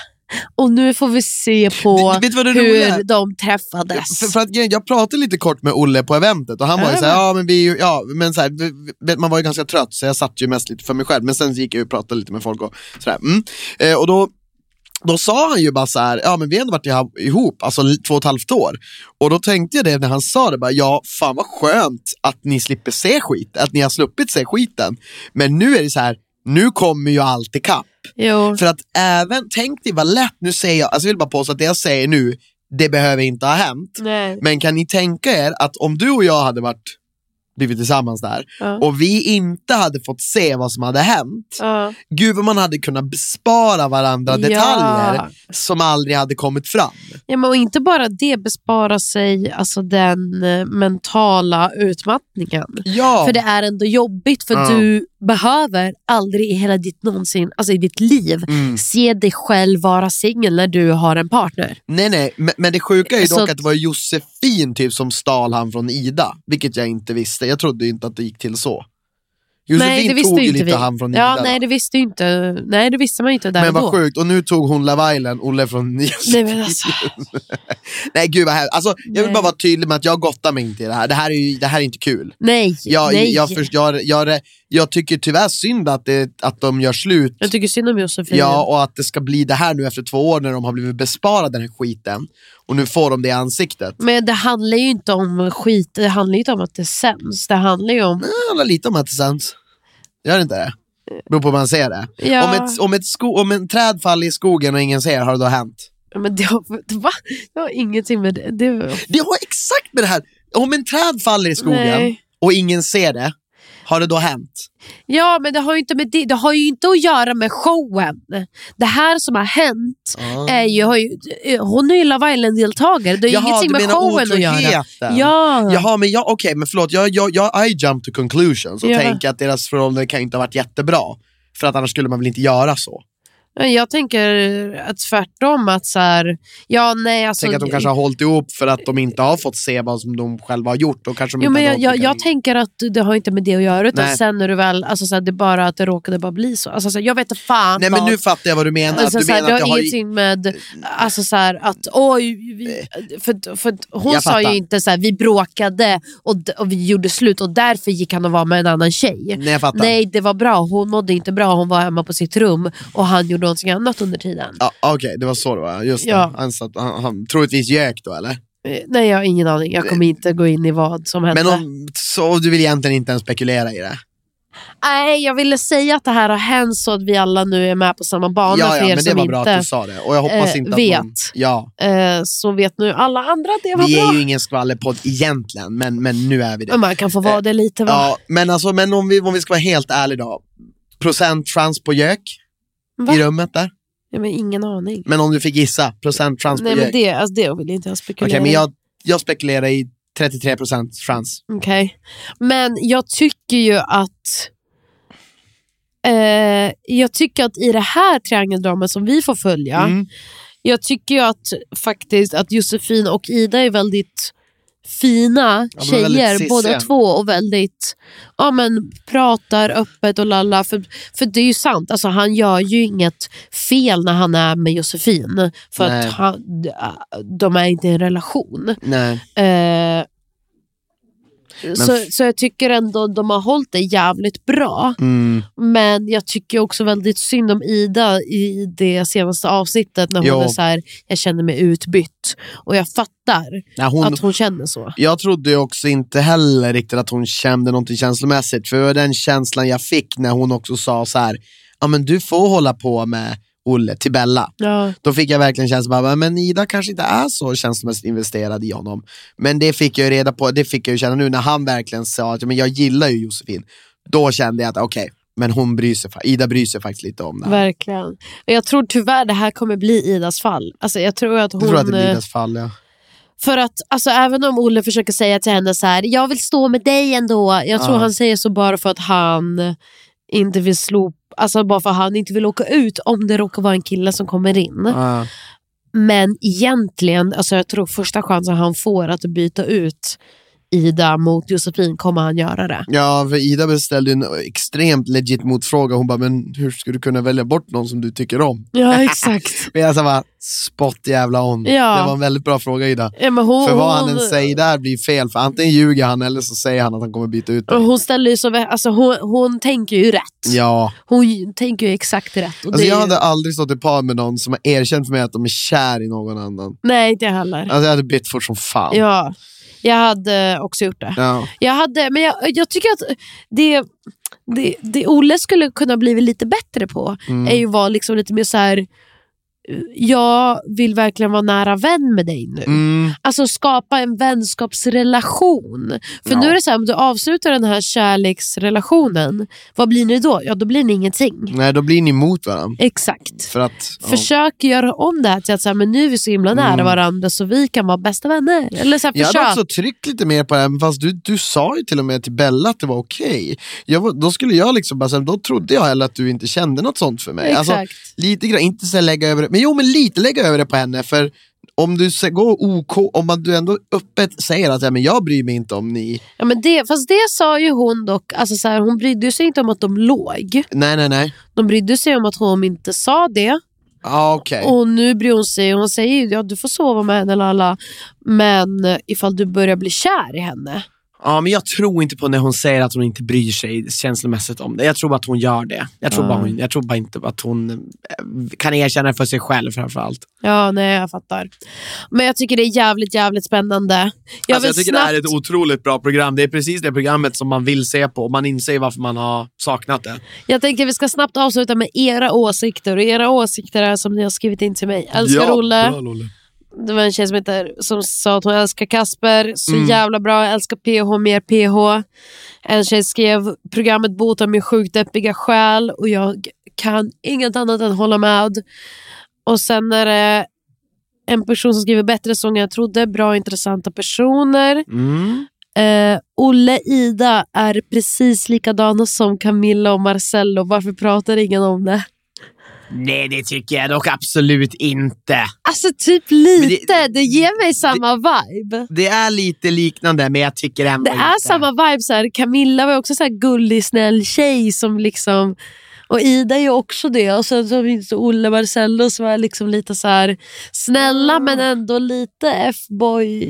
Och nu får vi se på Vet- vet hur de träffades. För, för att, jag pratade lite kort med Olle på eventet och han var ju såhär, ja men vi, ja, men så här, man var ju ganska trött så jag satt ju mest lite för mig själv, men sen gick jag och pratade lite med folk och sådär. Mm. Eh, och då, då sa han ju bara så här, ja men vi har ändå varit ihop, alltså två och ett halvt år. Och då tänkte jag det när han sa det, bara, ja fan vad skönt att ni slipper se skit, att ni har sluppit se skiten. Men nu är det så här, nu kommer ju allt ikapp. Jo. För att även, tänk dig vad lätt, nu säger jag, alltså jag vill bara påstå att det jag säger nu, det behöver inte ha hänt. Nej. Men kan ni tänka er att om du och jag hade varit blivit tillsammans där Ja. och vi inte hade fått se vad som hade hänt. Ja. Gud vad man hade kunnat bespara varandra Ja. detaljer som aldrig hade kommit fram. Ja, men och inte bara det, bespara sig alltså, den eh, mentala utmattningen. Ja. För det är ändå jobbigt för Ja. du behöver aldrig i hela ditt någonsin, alltså i ditt liv Mm. se dig själv vara singel när du har en partner. Nej nej, men, men det sjuka är ju Så dock att- att det var Josefin typ som stal han från Ida, vilket jag inte visste. Jag trodde inte att det gick till så. Josefin det visste tog ju lite vi. han från Ja, Ida. nej det visste inte, nej det visste man inte där Men vad då. sjukt, och nu tog hon Love Island, Olle från Nej, men alltså, (laughs) Nej gud vad hemskt. Alltså, jag vill Nej. bara vara tydlig med att jag gottar mig inte i det här. Det här är, ju, det här är inte kul. nej, Jag, nej. jag, jag, jag, jag tycker tyvärr synd att, det, att de gör slut. Jag tycker synd om Josefin. Ja, och att det ska bli det här nu efter två år när de har blivit besparade den här skiten. Och nu får de det i ansiktet. Men det handlar ju inte om skit, det handlar ju inte om att det sänds. Det handlar ju om... Det handlar lite om att det sänds. Gör det inte det? Beror på hur man ser det. Ja. Om, ett, om, ett sko, om en träd faller i skogen och ingen ser, har det då hänt? Men det har, va? Det har ingenting med det. det Det har exakt med det här. Om en träd faller i skogen Nej. och ingen ser det, har det då hänt? Ja, men det har, ju inte med det, det har ju inte att göra med showen. Det här som har hänt är ju, har ju hon är ju Love Island-deltagare. Det har Jaha, ingenting med showen att göra. Ja. Jaha, men jag, okej, men förlåt, jag, jag, jag, I jump to conclusions och Ja. tänker att deras förhållande kan inte ha varit jättebra. För att annars skulle man väl inte göra så. Jag tänker att tvärtom att så här, ja nej alltså. Tänk att de kanske har hållit ihop för att de inte har fått se vad som de själva har gjort. Då kanske de Jo, men jag, jag, jag tänker att det har inte med det att göra utan Nej. sen är det väl, alltså, så här, det är bara att det råkade bara bli så. Alltså, så här, jag vet inte fan Nej men nu fattar jag vad du menar. Alltså, att du menar det att har jag har ingenting med alltså, så att oj, vi, för, för att hon Jag sa fattar. ju inte så här, vi bråkade och, och vi gjorde slut och därför gick han och var med en annan tjej. Nej, jag fattar. Nej det var bra, hon mådde inte bra, hon var hemma på sitt rum och han gjorde någonting annat under tiden. Ja, Okej, det var så det var. Just det. Ja. Han, satt, han, han troligtvis gök då eller? Eh, Nej jag har ingen aning, jag kommer inte gå in i vad som hände. Men om, så du vill egentligen inte ens spekulera i det? Nej jag ville säga att det här har hänt så att vi alla nu är med på samma bana ja, för ja, er men det var bra att du sa det. Och jag hoppas eh, inte att vet. någon... Ja, eh, så vet nu alla andra att det var vi bra. är ju ingen skvallerpodd egentligen, men, men nu är vi det. Men man kan få vara det lite va? Ja, men, alltså, men om, vi, om vi ska vara helt ärliga då. Procent chans på gök Va? i rummet där. Ja, men ingen aning. Men om du fick gissa, procent chans Nej på men det, alltså, det vill inte jag Okej, spekulera men i. jag, jag spekulerar i 33 procent chans. Okej. Men jag tycker ju att eh, jag tycker att i det här triangeldramat som vi får följa, Mm. jag tycker ju att faktiskt att Josefin och Ida är väldigt fina Ja, tjejer båda två och väldigt ja, men, pratar öppet och lalla. För, för det är ju sant, alltså, han gör ju inget fel när han är med Josefin. För Nej. att han, de är inte i en relation. Nej. Eh, så, så jag tycker ändå de har hållit det jävligt bra. Mm. Men jag tycker också väldigt synd om Ida i det senaste avsnittet när hon Jo. är så här, jag känner mig utbytt. Och jag fattar Nej, hon, att hon känner så. Jag trodde också inte heller riktigt att hon kände någonting känslomässigt. För det var den känslan jag fick när hon också sa så här, ja men du får hålla på med Olle till Bella. Ja. Då fick jag verkligen känslan, bara, men Ida kanske inte är så känslomässigt investerad i honom. Men det fick jag ju reda på, det fick jag ju känna nu när han verkligen sa att men jag gillar ju Josefin. Då kände jag att okej, men hon bryr sig, Ida bryr sig faktiskt lite om det här. Verkligen. Och jag tror tyvärr det här kommer bli Idas fall. Alltså, jag tror att hon... Tror att det blir eh, Idas fall, ja. För att alltså, även om Olle försöker säga till henne så här, jag vill stå med dig ändå. Jag tror Ja. han säger så bara för att han inte vill slå, alltså bara för att han inte vill åka ut om det råkar vara en kille som kommer in. Ja. Men egentligen, alltså jag tror första chansen han får att byta ut Ida mot Josefin kommer han göra det. Ja, för Ida beställde en extremt legit motfråga. Hon bara, men hur ska du kunna välja bort någon som du tycker om? Ja (laughs) exakt. (laughs) Men jag sa bara, spot jävla on. Ja. Det var en väldigt bra fråga Ida. Ja, hon, för vad han hon- än säger där blir fel, för antingen ljuger han eller så säger han att han kommer byta ut dig. hon, ställer ju så, alltså hon, hon tänker ju rätt. Ja, Hon tänker ju exakt rätt. Alltså jag ju- hade aldrig stått i par med någon som har erkänt för mig att de är kär i någon annan. Nej inte jag heller. Alltså jag hade bytt fort som fan. Ja, jag hade också gjort det. Ja. Jag, hade, men jag, jag tycker att det, det, det Olle skulle kunna bli lite bättre på Mm. är ju att vara liksom lite mer så här. Jag vill verkligen vara nära vän med dig nu. Mm. Alltså skapa en vänskapsrelation. För Ja. nu är det så här, om du avslutar den här kärleksrelationen, vad blir ni då? Ja, då blir ni ingenting. Nej, då blir ni emot varandra. Exakt. För att, ja. Försök göra om det här till att så här, men nu är vi så himla nära Mm. varandra så vi kan vara bästa vänner. Eller så här, Jag hade också tryckt lite mer på det, här, fast du, du sa ju till och med till Bella att det var okej. Var- Då skulle jag liksom bara, då trodde jag heller att du inte kände något sånt för mig. Alltså, Exakt. lite grann, inte så lägga över det, men jo men lite lägga över det på henne för om du går OK, om man, du ändå öppet säger att ja, men jag bryr mig inte om ni. Ja, men det, fast det sa ju hon dock, alltså så här, hon brydde sig inte om att de låg. Nej, nej, nej. De brydde sig om att hon inte sa det. Ja, okej. Och nu bryr hon sig, hon säger ju ja, du får sova med henne lala. Men eh, ifall du börjar bli kär i henne. Ja, men jag tror inte på när hon säger att hon inte bryr sig känslomässigt om det. Jag tror bara att hon gör det. Jag tror, Ja. bara, hon, jag tror bara inte att hon eh, kan erkänna det för sig själv framförallt. Ja, nej jag fattar. Men jag tycker det är jävligt, jävligt spännande. Jag, alltså, jag tycker snabbt, det här är ett otroligt bra program. Det är precis det programmet som man vill se på. Man inser varför man har saknat det. jag tänker vi ska snabbt avsluta med era åsikter. Och era åsikter är som ni har skrivit in till mig. Älskar Olle. bra, Lolle. Det var en tjej som, heter, som sa att hon älskar Kasper. Så Mm. jävla bra. Jag älskar PH, mer PH. En tjej skrev programmet botar min sjukt deppiga själ. Och jag kan inget annat än hålla med. Och sen är det en person som skriver bättre sånger än jag trodde. Bra intressanta personer. Mm. Eh, Olle Ida är precis likadana som Camilla och Marcello. Varför pratar ingen om det? Nej, det tycker jag dock absolut inte. Alltså typ lite. Det, ger mig samma vibe. Det är lite liknande, men jag tycker ändå Det är inte. samma vibe. Så här. Camilla var också så här gullig, snäll tjej som liksom... Och Ida är ju också det. Och sen så finns det Olle Marcello som är liksom lite så här snälla men ändå lite F-boy.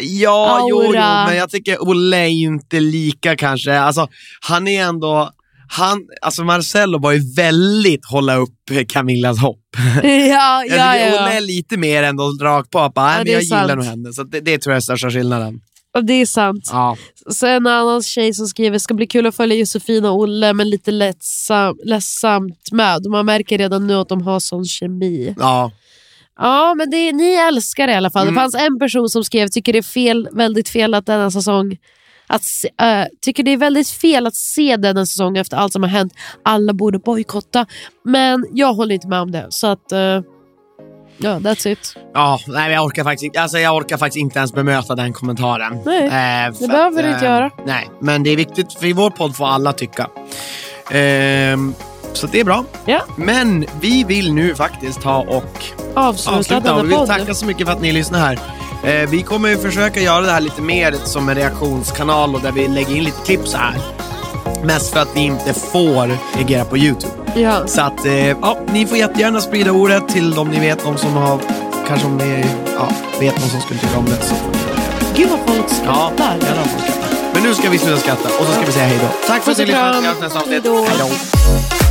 Ja, jo, jo, Aura. men jag tycker Olle är ju inte lika kanske. Alltså, han är ändå... Han, alltså Marcello var ju väldigt hålla upp Camillas hopp. ja, (laughs) Jag ja, ja. Olle är lite mer ändå rakt på. Bara, Ja, men jag gillar sant. nog henne. Så det, det tror jag är största skillnaden. Och det är sant. Ja. Så en annan tjej som skriver ska bli kul att följa Josefin och Olle men lite lättsam, ledsamt med. Man märker redan nu att de har sån kemi. Ja. Ja, men det, ni älskar det i alla fall. Mm. Det fanns en person som skrev tycker det är fel, väldigt fel att denna säsong att äh, tycker det är väldigt fel att se denna säsong efter allt som har hänt. Alla borde bojkotta. Men jag håller inte med om det. Så att, äh, ja, that's it. Ja, nej, jag, orkar faktiskt, alltså, jag orkar faktiskt inte ens bemöta den kommentaren. Nej, Eh, det behöver du inte eh, göra. Nej, men det är viktigt, för i vår podd får alla tycka. Ehm, så det är bra. Ja. Men vi vill nu faktiskt ta och Avsluta, avsluta. Och vi vill tacka så mycket för att ni lyssnar här. Eh, vi kommer ju försöka göra det här lite mer som en reaktionskanal och där vi lägger in lite klipp så här. Mest för att vi inte får reagera på Youtube. Ja. Så att, eh, ja, ni får jättegärna sprida ordet till de ni vet, de som har, kanske om ni ja, vet någon som skulle tycka om det. Så. Gud vad folk skrattar. Ja, jävlar folk skrattar. Men nu ska vi sluta skratta och så ska vi säga hej då. Tack för att ni lyssnade. kram. Vi hörs nästa avsnitt. Hej då. Hej då.